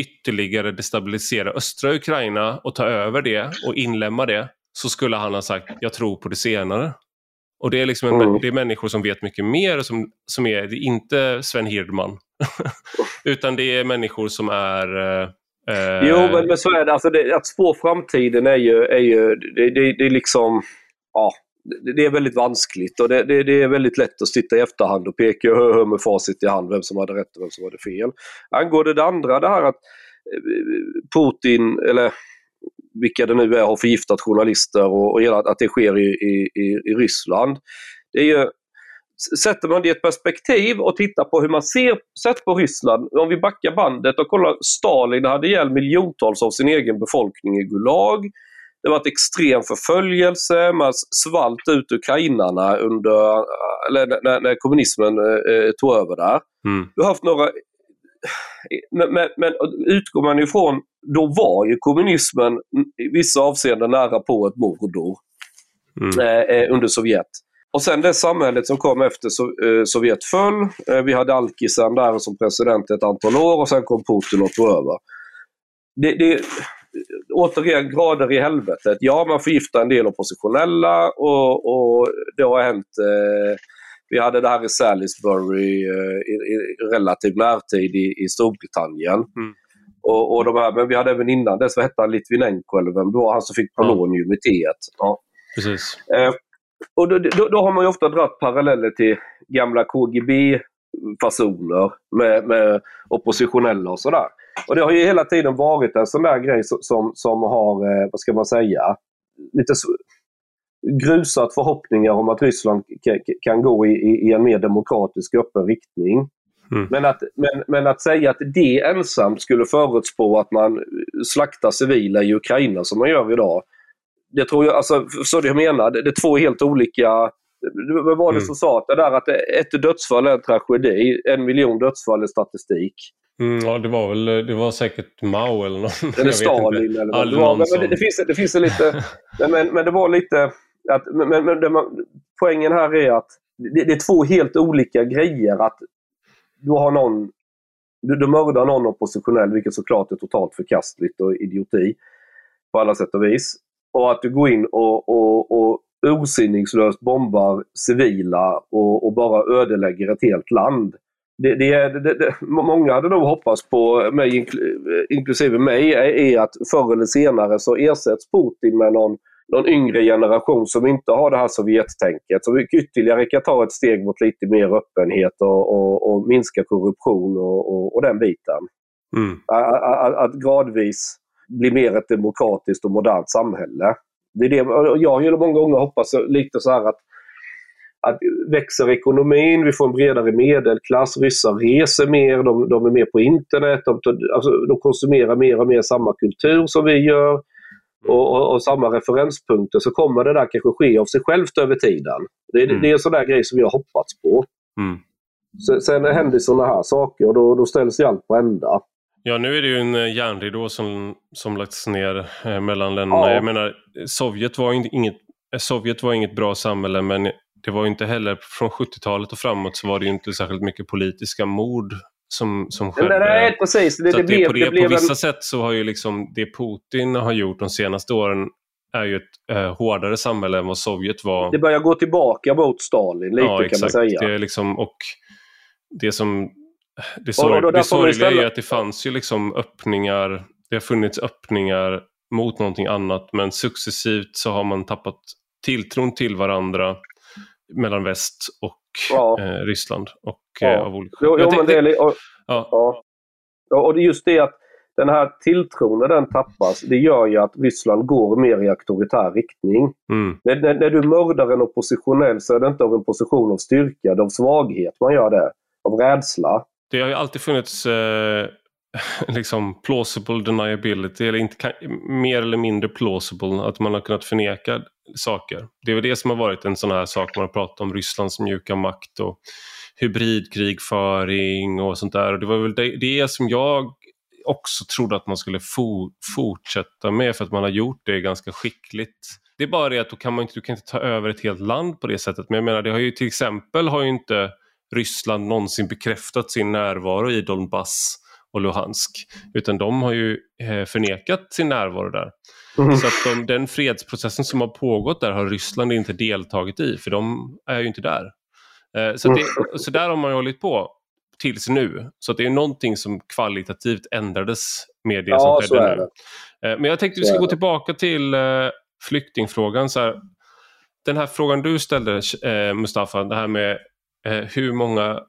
Speaker 1: ytterligare destabilisera östra Ukraina och ta över det och inlämna det så skulle han ha sagt jag tror på det senare. Och det är, liksom en, mm. det är människor som vet mycket mer som, som är, det är inte Sven Hirdman. Utan det är människor som är eh,
Speaker 2: Uh... Jo, men, men så är det. Alltså det, att spå framtiden är ju, är ju det, det, det är liksom, ja, det är väldigt vanskligt och det, det, det, är väldigt lätt att sitta i efterhand och peka hö, hö, med facit i hand vem som hade rätt och vem som hade fel. Angående det andra, det här att eh, Putin, eller vilka det nu är, har förgiftat journalister och, och hela, att det sker i, i, i Ryssland. Det är ju, sätter man det i ett perspektiv och tittar på hur man ser sett på Ryssland. Om vi backar bandet och kollar, Stalin hade ihjäl miljontals av sin egen befolkning i Gulag. Det var ett extrem förföljelse, man svalt ut ukrainarna under, eller när, när kommunismen eh, tog över där. Mm. Du har haft några men, men, men utgår man ifrån, då var ju kommunismen i vissa avseenden nära på ett mordor mm. Eh, eh, under Sovjet. Och sen det samhället som kom efter eh, Sovjet föll. Eh, vi hade Alkisen där som president ett antal år och sen kom Putin och tog över. Det, det, återigen grader i helvetet. Ja, man förgiftar en del oppositionella och, och det har hänt. Eh, vi hade det här i Salisbury eh, i, i, relativ närtid i, i Storbritannien. Mm. Och, och de här, men vi hade även innan dess, vad hette han, Litvinenko eller vem det var, han som fick polonium i teet. Ja.
Speaker 1: Precis.
Speaker 2: Eh, och då, då, då, har man ju ofta dragit paralleller till gamla KGB-fasoner med, med oppositionella och sådär. Och det har ju hela tiden varit en sån där grej som, som har, eh, vad ska man säga, lite grusat förhoppningar om att Ryssland kan gå i, i, en mer demokratisk öppen riktning. Mm. Men, att, men, men att säga att det ensamt skulle förutspå att man slaktar civila i Ukraina som man gör idag. Det tror jag, alltså, så det jag menar, det är två helt olika vad var det mm. som sa det där att ett dödsfall är en tragedi, en miljon dödsfall är statistik.
Speaker 1: Mm, ja, det var väl det var säkert Mao eller någon.
Speaker 2: Eller Stalin eller vad det var. Men, men det, det, finns, det finns lite, men, men det var lite, att, men, men det, poängen här är att det, det, är två helt olika grejer. Att du har någon du, du mördar någon oppositionell, vilket såklart är totalt förkastligt och idioti på alla sätt och vis. Och att du går in och, och, och ursinningslöst bombar civila och, och, bara ödelägger ett helt land. Det, det, det, många hade nog hoppats på, mig, inklusive mig, är att förr eller senare så ersätts Putin med någon någon yngre generation som inte har det här Sovjettänket. Som ytterligare kan ta ett steg mot lite mer öppenhet och, och, och minska korruption och, och, den biten. Mm. Att, att, att, gradvis bli mer ett demokratiskt och modernt samhälle. Det är det, jag har ju många gånger hoppats lite så här att att växer ekonomin, vi får en bredare medelklass, ryssar reser mer, de, de är mer på internet, de, alltså, de konsumerar mer och mer samma kultur som vi gör och, och, och, samma referenspunkter så kommer det där kanske ske av sig självt över tiden. Det, mm. det är en sån där grej som vi har hoppats på. Mm. Sen, sen händer sådana här saker och då, då ställs ju allt på ända.
Speaker 1: Ja, nu är det ju en eh, järnridå som, som lagts ner eh, mellan länderna. Ja. Jag menar, Sovjet var, inget, Sovjet var inget bra samhälle men det var inte heller från 70-talet och framåt så var det inte särskilt mycket politiska mord som, som skedde.
Speaker 2: Nej, precis. Det, det, blev,
Speaker 1: på,
Speaker 2: det, det blev
Speaker 1: på vissa en... sätt så har ju liksom det Putin har gjort de senaste åren är ju ett eh, hårdare samhälle än vad Sovjet var.
Speaker 2: Det börjar gå tillbaka mot Stalin lite ja, kan man säga.
Speaker 1: Det är liksom, och det som det, sorg, det sorgliga är ju att det fanns ju liksom öppningar, det har funnits öppningar mot någonting annat men successivt så har man tappat tilltron till varandra mellan väst och ja. eh, Ryssland. Och, ja. av olika
Speaker 2: jo, jo, men det är, och, ja. Ja. och det är just det att den här tilltron när den tappas, det gör ju att Ryssland går mer i auktoritär riktning. Mm. När, när, när, du mördar en oppositionell så är det inte av en position av styrka, det är av svaghet man gör det. Av rädsla.
Speaker 1: Det har ju alltid funnits eh, liksom plausible deniability, eller inte, mer eller mindre plausible, att man har kunnat förneka saker. Det är väl det som har varit en sån här sak man har pratat om, Rysslands mjuka makt och hybridkrigföring och sånt där. Och det var väl det, det som jag också trodde att man skulle fo fortsätta med för att man har gjort det ganska skickligt. Det är bara det att då kan man inte, du kan inte ta över ett helt land på det sättet. Men jag menar, det har ju till exempel har ju inte Ryssland någonsin bekräftat sin närvaro i Donbass och Luhansk. Utan de har ju eh, förnekat sin närvaro där. Mm. Så att de, den fredsprocessen som har pågått där har Ryssland inte deltagit i, för de är ju inte där. Eh, så, det, mm. så där har man ju hållit på tills nu. Så det är någonting som kvalitativt ändrades med det ja, som skedde nu. Eh, men jag tänkte vi ska gå tillbaka till flyktingfrågan. Så här, den här frågan du ställde Mustafa, det här med hur många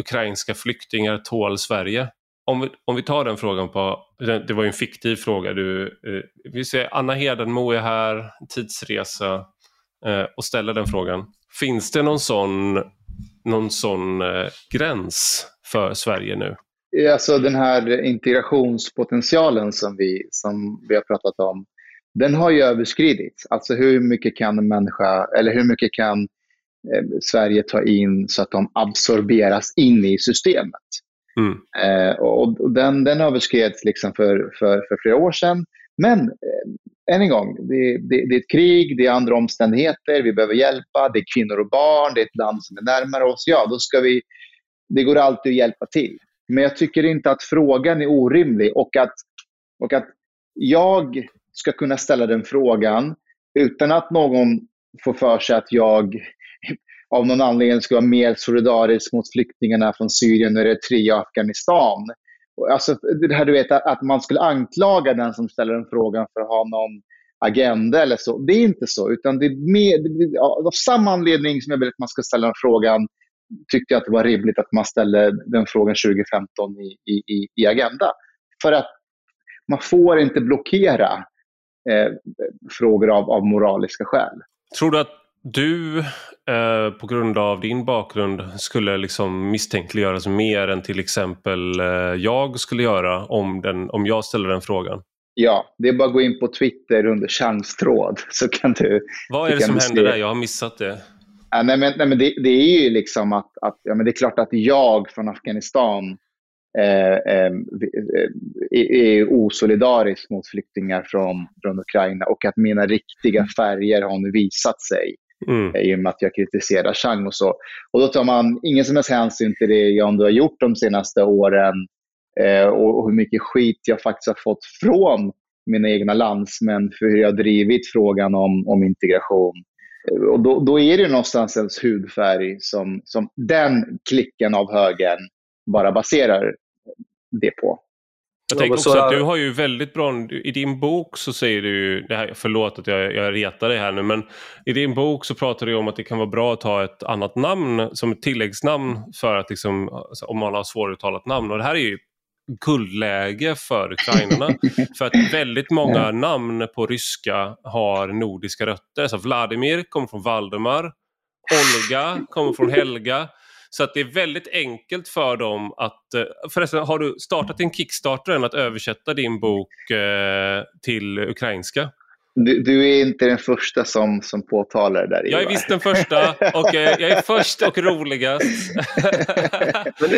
Speaker 1: ukrainska flyktingar tål Sverige? om vi, om vi tar den frågan på, det var ju en fiktiv fråga. Du, eh, vi ser Anna Hedenmo är här, tidsresa eh, och ställer den frågan. Finns det någon sån, någon sån eh, gräns för Sverige nu?
Speaker 3: Alltså den här integrationspotentialen som vi, som vi har pratat om, den har ju överskridits. Alltså hur mycket kan en människa, eller hur mycket kan eh, Sverige ta in så att de absorberas in i systemet? Mm. Eh, och, och den, den överskreds liksom för, för, för flera år sedan. Men eh, än en gång, det, det, det, är ett krig, det är andra omständigheter, vi behöver hjälpa, det är kvinnor och barn, det är ett land som är närmare oss. Ja, då ska vi, det går alltid att hjälpa till. Men jag tycker inte att frågan är orimlig och att, och att jag ska kunna ställa den frågan utan att någon får för sig att jag av någon anledning ska vara mer solidarisk mot flyktingarna från Syrien, Eritrea och Afghanistan. Alltså, det här du vet, att man skulle anklaga den som ställer den frågan för att ha någon agenda eller så. Det är inte så, utan det är med, av samma anledning som jag vill att man ska ställa den frågan tyckte jag att det var rimligt att man ställde den frågan 2015 i, i, i Agenda. För att man får inte blockera eh, frågor av, av moraliska skäl.
Speaker 1: Tror du att du eh, på grund av din bakgrund skulle liksom misstänkliggöras mer än till exempel eh, jag skulle göra om, den, om jag ställer den frågan?
Speaker 3: Ja, det är bara att gå in på Twitter under chanstråd så kan du...
Speaker 1: Vad är det som händer där? Jag har missat det.
Speaker 3: Ja, nej, men, nej, men det, det, är ju liksom att, att ja, men det är klart att jag från Afghanistan eh, eh, är osolidarisk mot flyktingar från, från Ukraina och att mina riktiga färger har nu visat sig mm. Eh, i och med att jag kritiserar Chang och så. Och då tar man ingen som helst hänsyn till det jag ändå har gjort de senaste åren eh, och, och hur mycket skit jag faktiskt har fått från mina egna landsmän för hur jag har drivit frågan om, om integration eh, och då, då är det någonstans ens hudfärg som, som den klicken av högen bara baserar det på.
Speaker 1: Jag tänker också att du har ju väldigt bra, i din bok så säger du det här, förlåt att jag, jag retar dig här nu, men i din bok så pratar du om att det kan vara bra att ha ett annat namn som ett tilläggsnamn för att liksom, om man har svåruttalat namn. Och det här är ju guldläge för ukrainarna. för att väldigt många namn på ryska har nordiska rötter. Så Vladimir kommer från Valdemar. Olga kommer från Helga. Så att det är väldigt enkelt för dem att... Eh, förresten, har du startat en Kickstarter än att översätta din bok eh, till ukrainska?
Speaker 3: Du, du, är inte den första som, som påtalar det där.
Speaker 1: Jag är visst den första och eh, jag är först och roligast.
Speaker 2: Men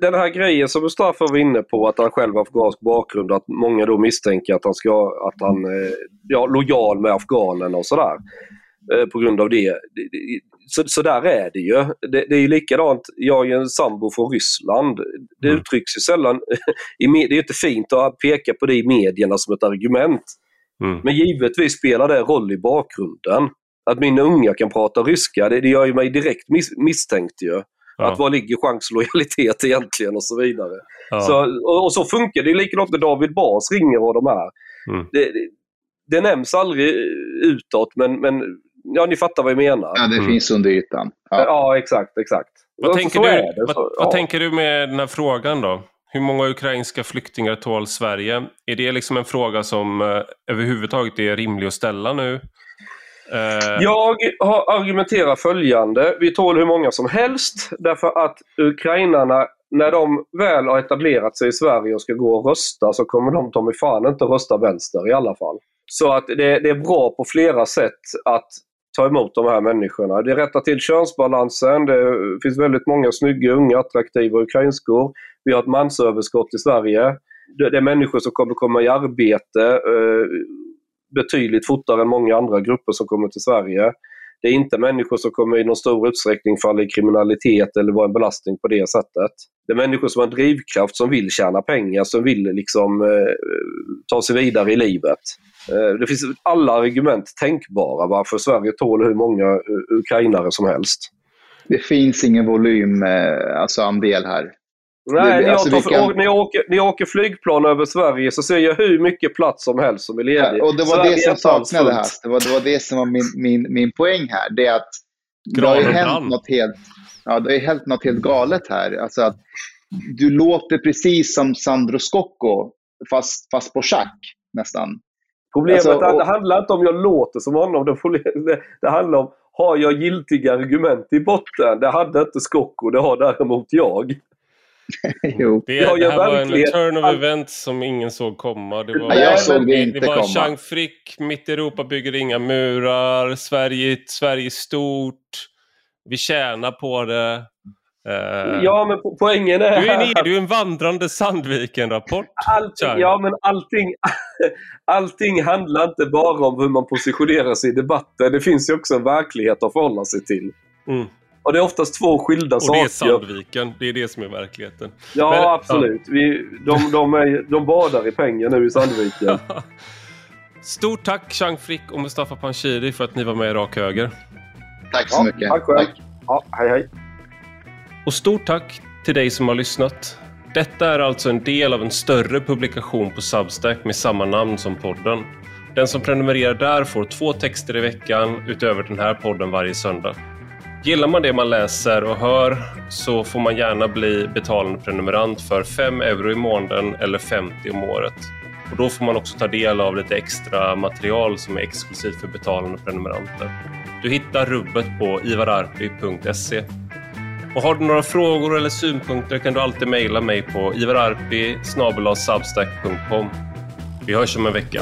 Speaker 2: den här grejen som Mustafa var inne på, att han själv har afghansk bakgrund och att många då misstänker att han, ska, att han är ja, lojal med afghanerna och sådär. Eh, på grund av det. Så, så där är det ju. Det, det är ju likadant, jag är en sambo från Ryssland. Det mm. uttrycks ju sällan, det är inte fint att peka på det i medierna som ett argument. Mm. Men givetvis spelar det roll i bakgrunden. Att min unga kan prata ryska, det, det gör ju mig direkt mis misstänkt ju. Ja. Att var ligger chans och lojalitet egentligen och så vidare. Ja. Så, och, och, så funkar det. likadant när David Bas ringer och de här. Mm. Det, det, det, nämns aldrig utåt men, men ja, ni fattar vad jag menar.
Speaker 3: Ja, det mm. finns under ytan.
Speaker 2: Ja, ja exakt, exakt.
Speaker 1: Vad, tänker du, vad, vad tänker du med den här frågan då? Hur många ukrainska flyktingar tål Sverige? Är det liksom en fråga som eh, överhuvudtaget är rimlig att ställa nu?
Speaker 2: Eh... Jag har argumenterat följande. Vi tål hur många som helst därför att ukrainarna, när de väl har etablerat sig i Sverige och ska gå och rösta så kommer de ta mig fan inte rösta vänster i alla fall. Så att det, det är bra på flera sätt att ta emot de här människorna. Det rättar till könsbalansen. Det finns väldigt många snygga, unga, attraktiva ukrainskor. Vi har ett mansöverskott i Sverige. Det är människor som kommer komma i arbete eh, betydligt fortare än många andra grupper som kommer till Sverige. Det är inte människor som kommer i någon stor utsträckning falla i kriminalitet eller vara en belastning på det sättet. Det är människor som har en drivkraft, som vill tjäna pengar, som vill liksom eh, ta sig vidare i livet. Eh, det finns alla argument tänkbara varför Sverige tål hur många ukrainare som helst.
Speaker 3: Det finns ingen volym, eh, alltså andel här.
Speaker 2: Nej, när, alltså jag tar, kan... när, jag åker, när jag åker flygplan över Sverige så ser jag hur mycket plats som helst som är ledig.
Speaker 3: Ja, och det var Sverige det som saknade här. Det var, det var det som var min, min, min poäng här. Det är att det har ju hänt något helt, ja, det har hänt något helt galet här. Alltså att du låter precis som Sandro Scocco, fast, fast på schack nästan.
Speaker 2: Problemet alltså, och... det handlar inte om jag låter som honom. Det, det, det handlar om, har jag giltiga argument i botten? Det hade inte Scocco, det har däremot jag.
Speaker 1: jo. Det, det här var en turn of events som ingen såg komma. Det var,
Speaker 3: jag såg det inte
Speaker 1: det var
Speaker 3: komma.
Speaker 1: Chang Frick, mitt Europa bygger inga murar, Sverige, Sverige stort, vi tjänar på det.
Speaker 2: Uh, ja, men po poängen är...
Speaker 1: Du är, en, du är en vandrande Sandviken-rapport.
Speaker 2: ja, men allting, allting handlar inte bara om hur man positionerar sig i debatten. Det finns ju också en verklighet att förhålla sig till. Mm. Och det är oftast två skilda saker.
Speaker 1: Och det är Sandviken. Det är det som är verkligheten.
Speaker 2: Ja, men, absolut. Ja. Vi, de, de, är, de badar i pengar nu i Sandviken.
Speaker 1: Stort tack Chang Frick och Mustafa Panshiri för att ni var med i Rak Höger.
Speaker 3: Tack så ja, mycket.
Speaker 2: Tack själv. Ja, hej hej.
Speaker 1: Och stort tack till dig som har lyssnat. Detta är alltså en del av en större publikation på Substack med samma namn som podden. Den som prenumererar där får två texter i veckan utöver den här podden varje söndag. Gillar man det man läser och hör så får man gärna bli betalande prenumerant för 5 euro i månaden eller 50 om året. Och Då får man också ta del av lite extra material som är exklusivt för betalande prenumeranter. Du hittar rubbet på ivararpi.se. Och har du några frågor eller synpunkter kan du alltid mejla mig på ivararpi Vi hörs om en vecka.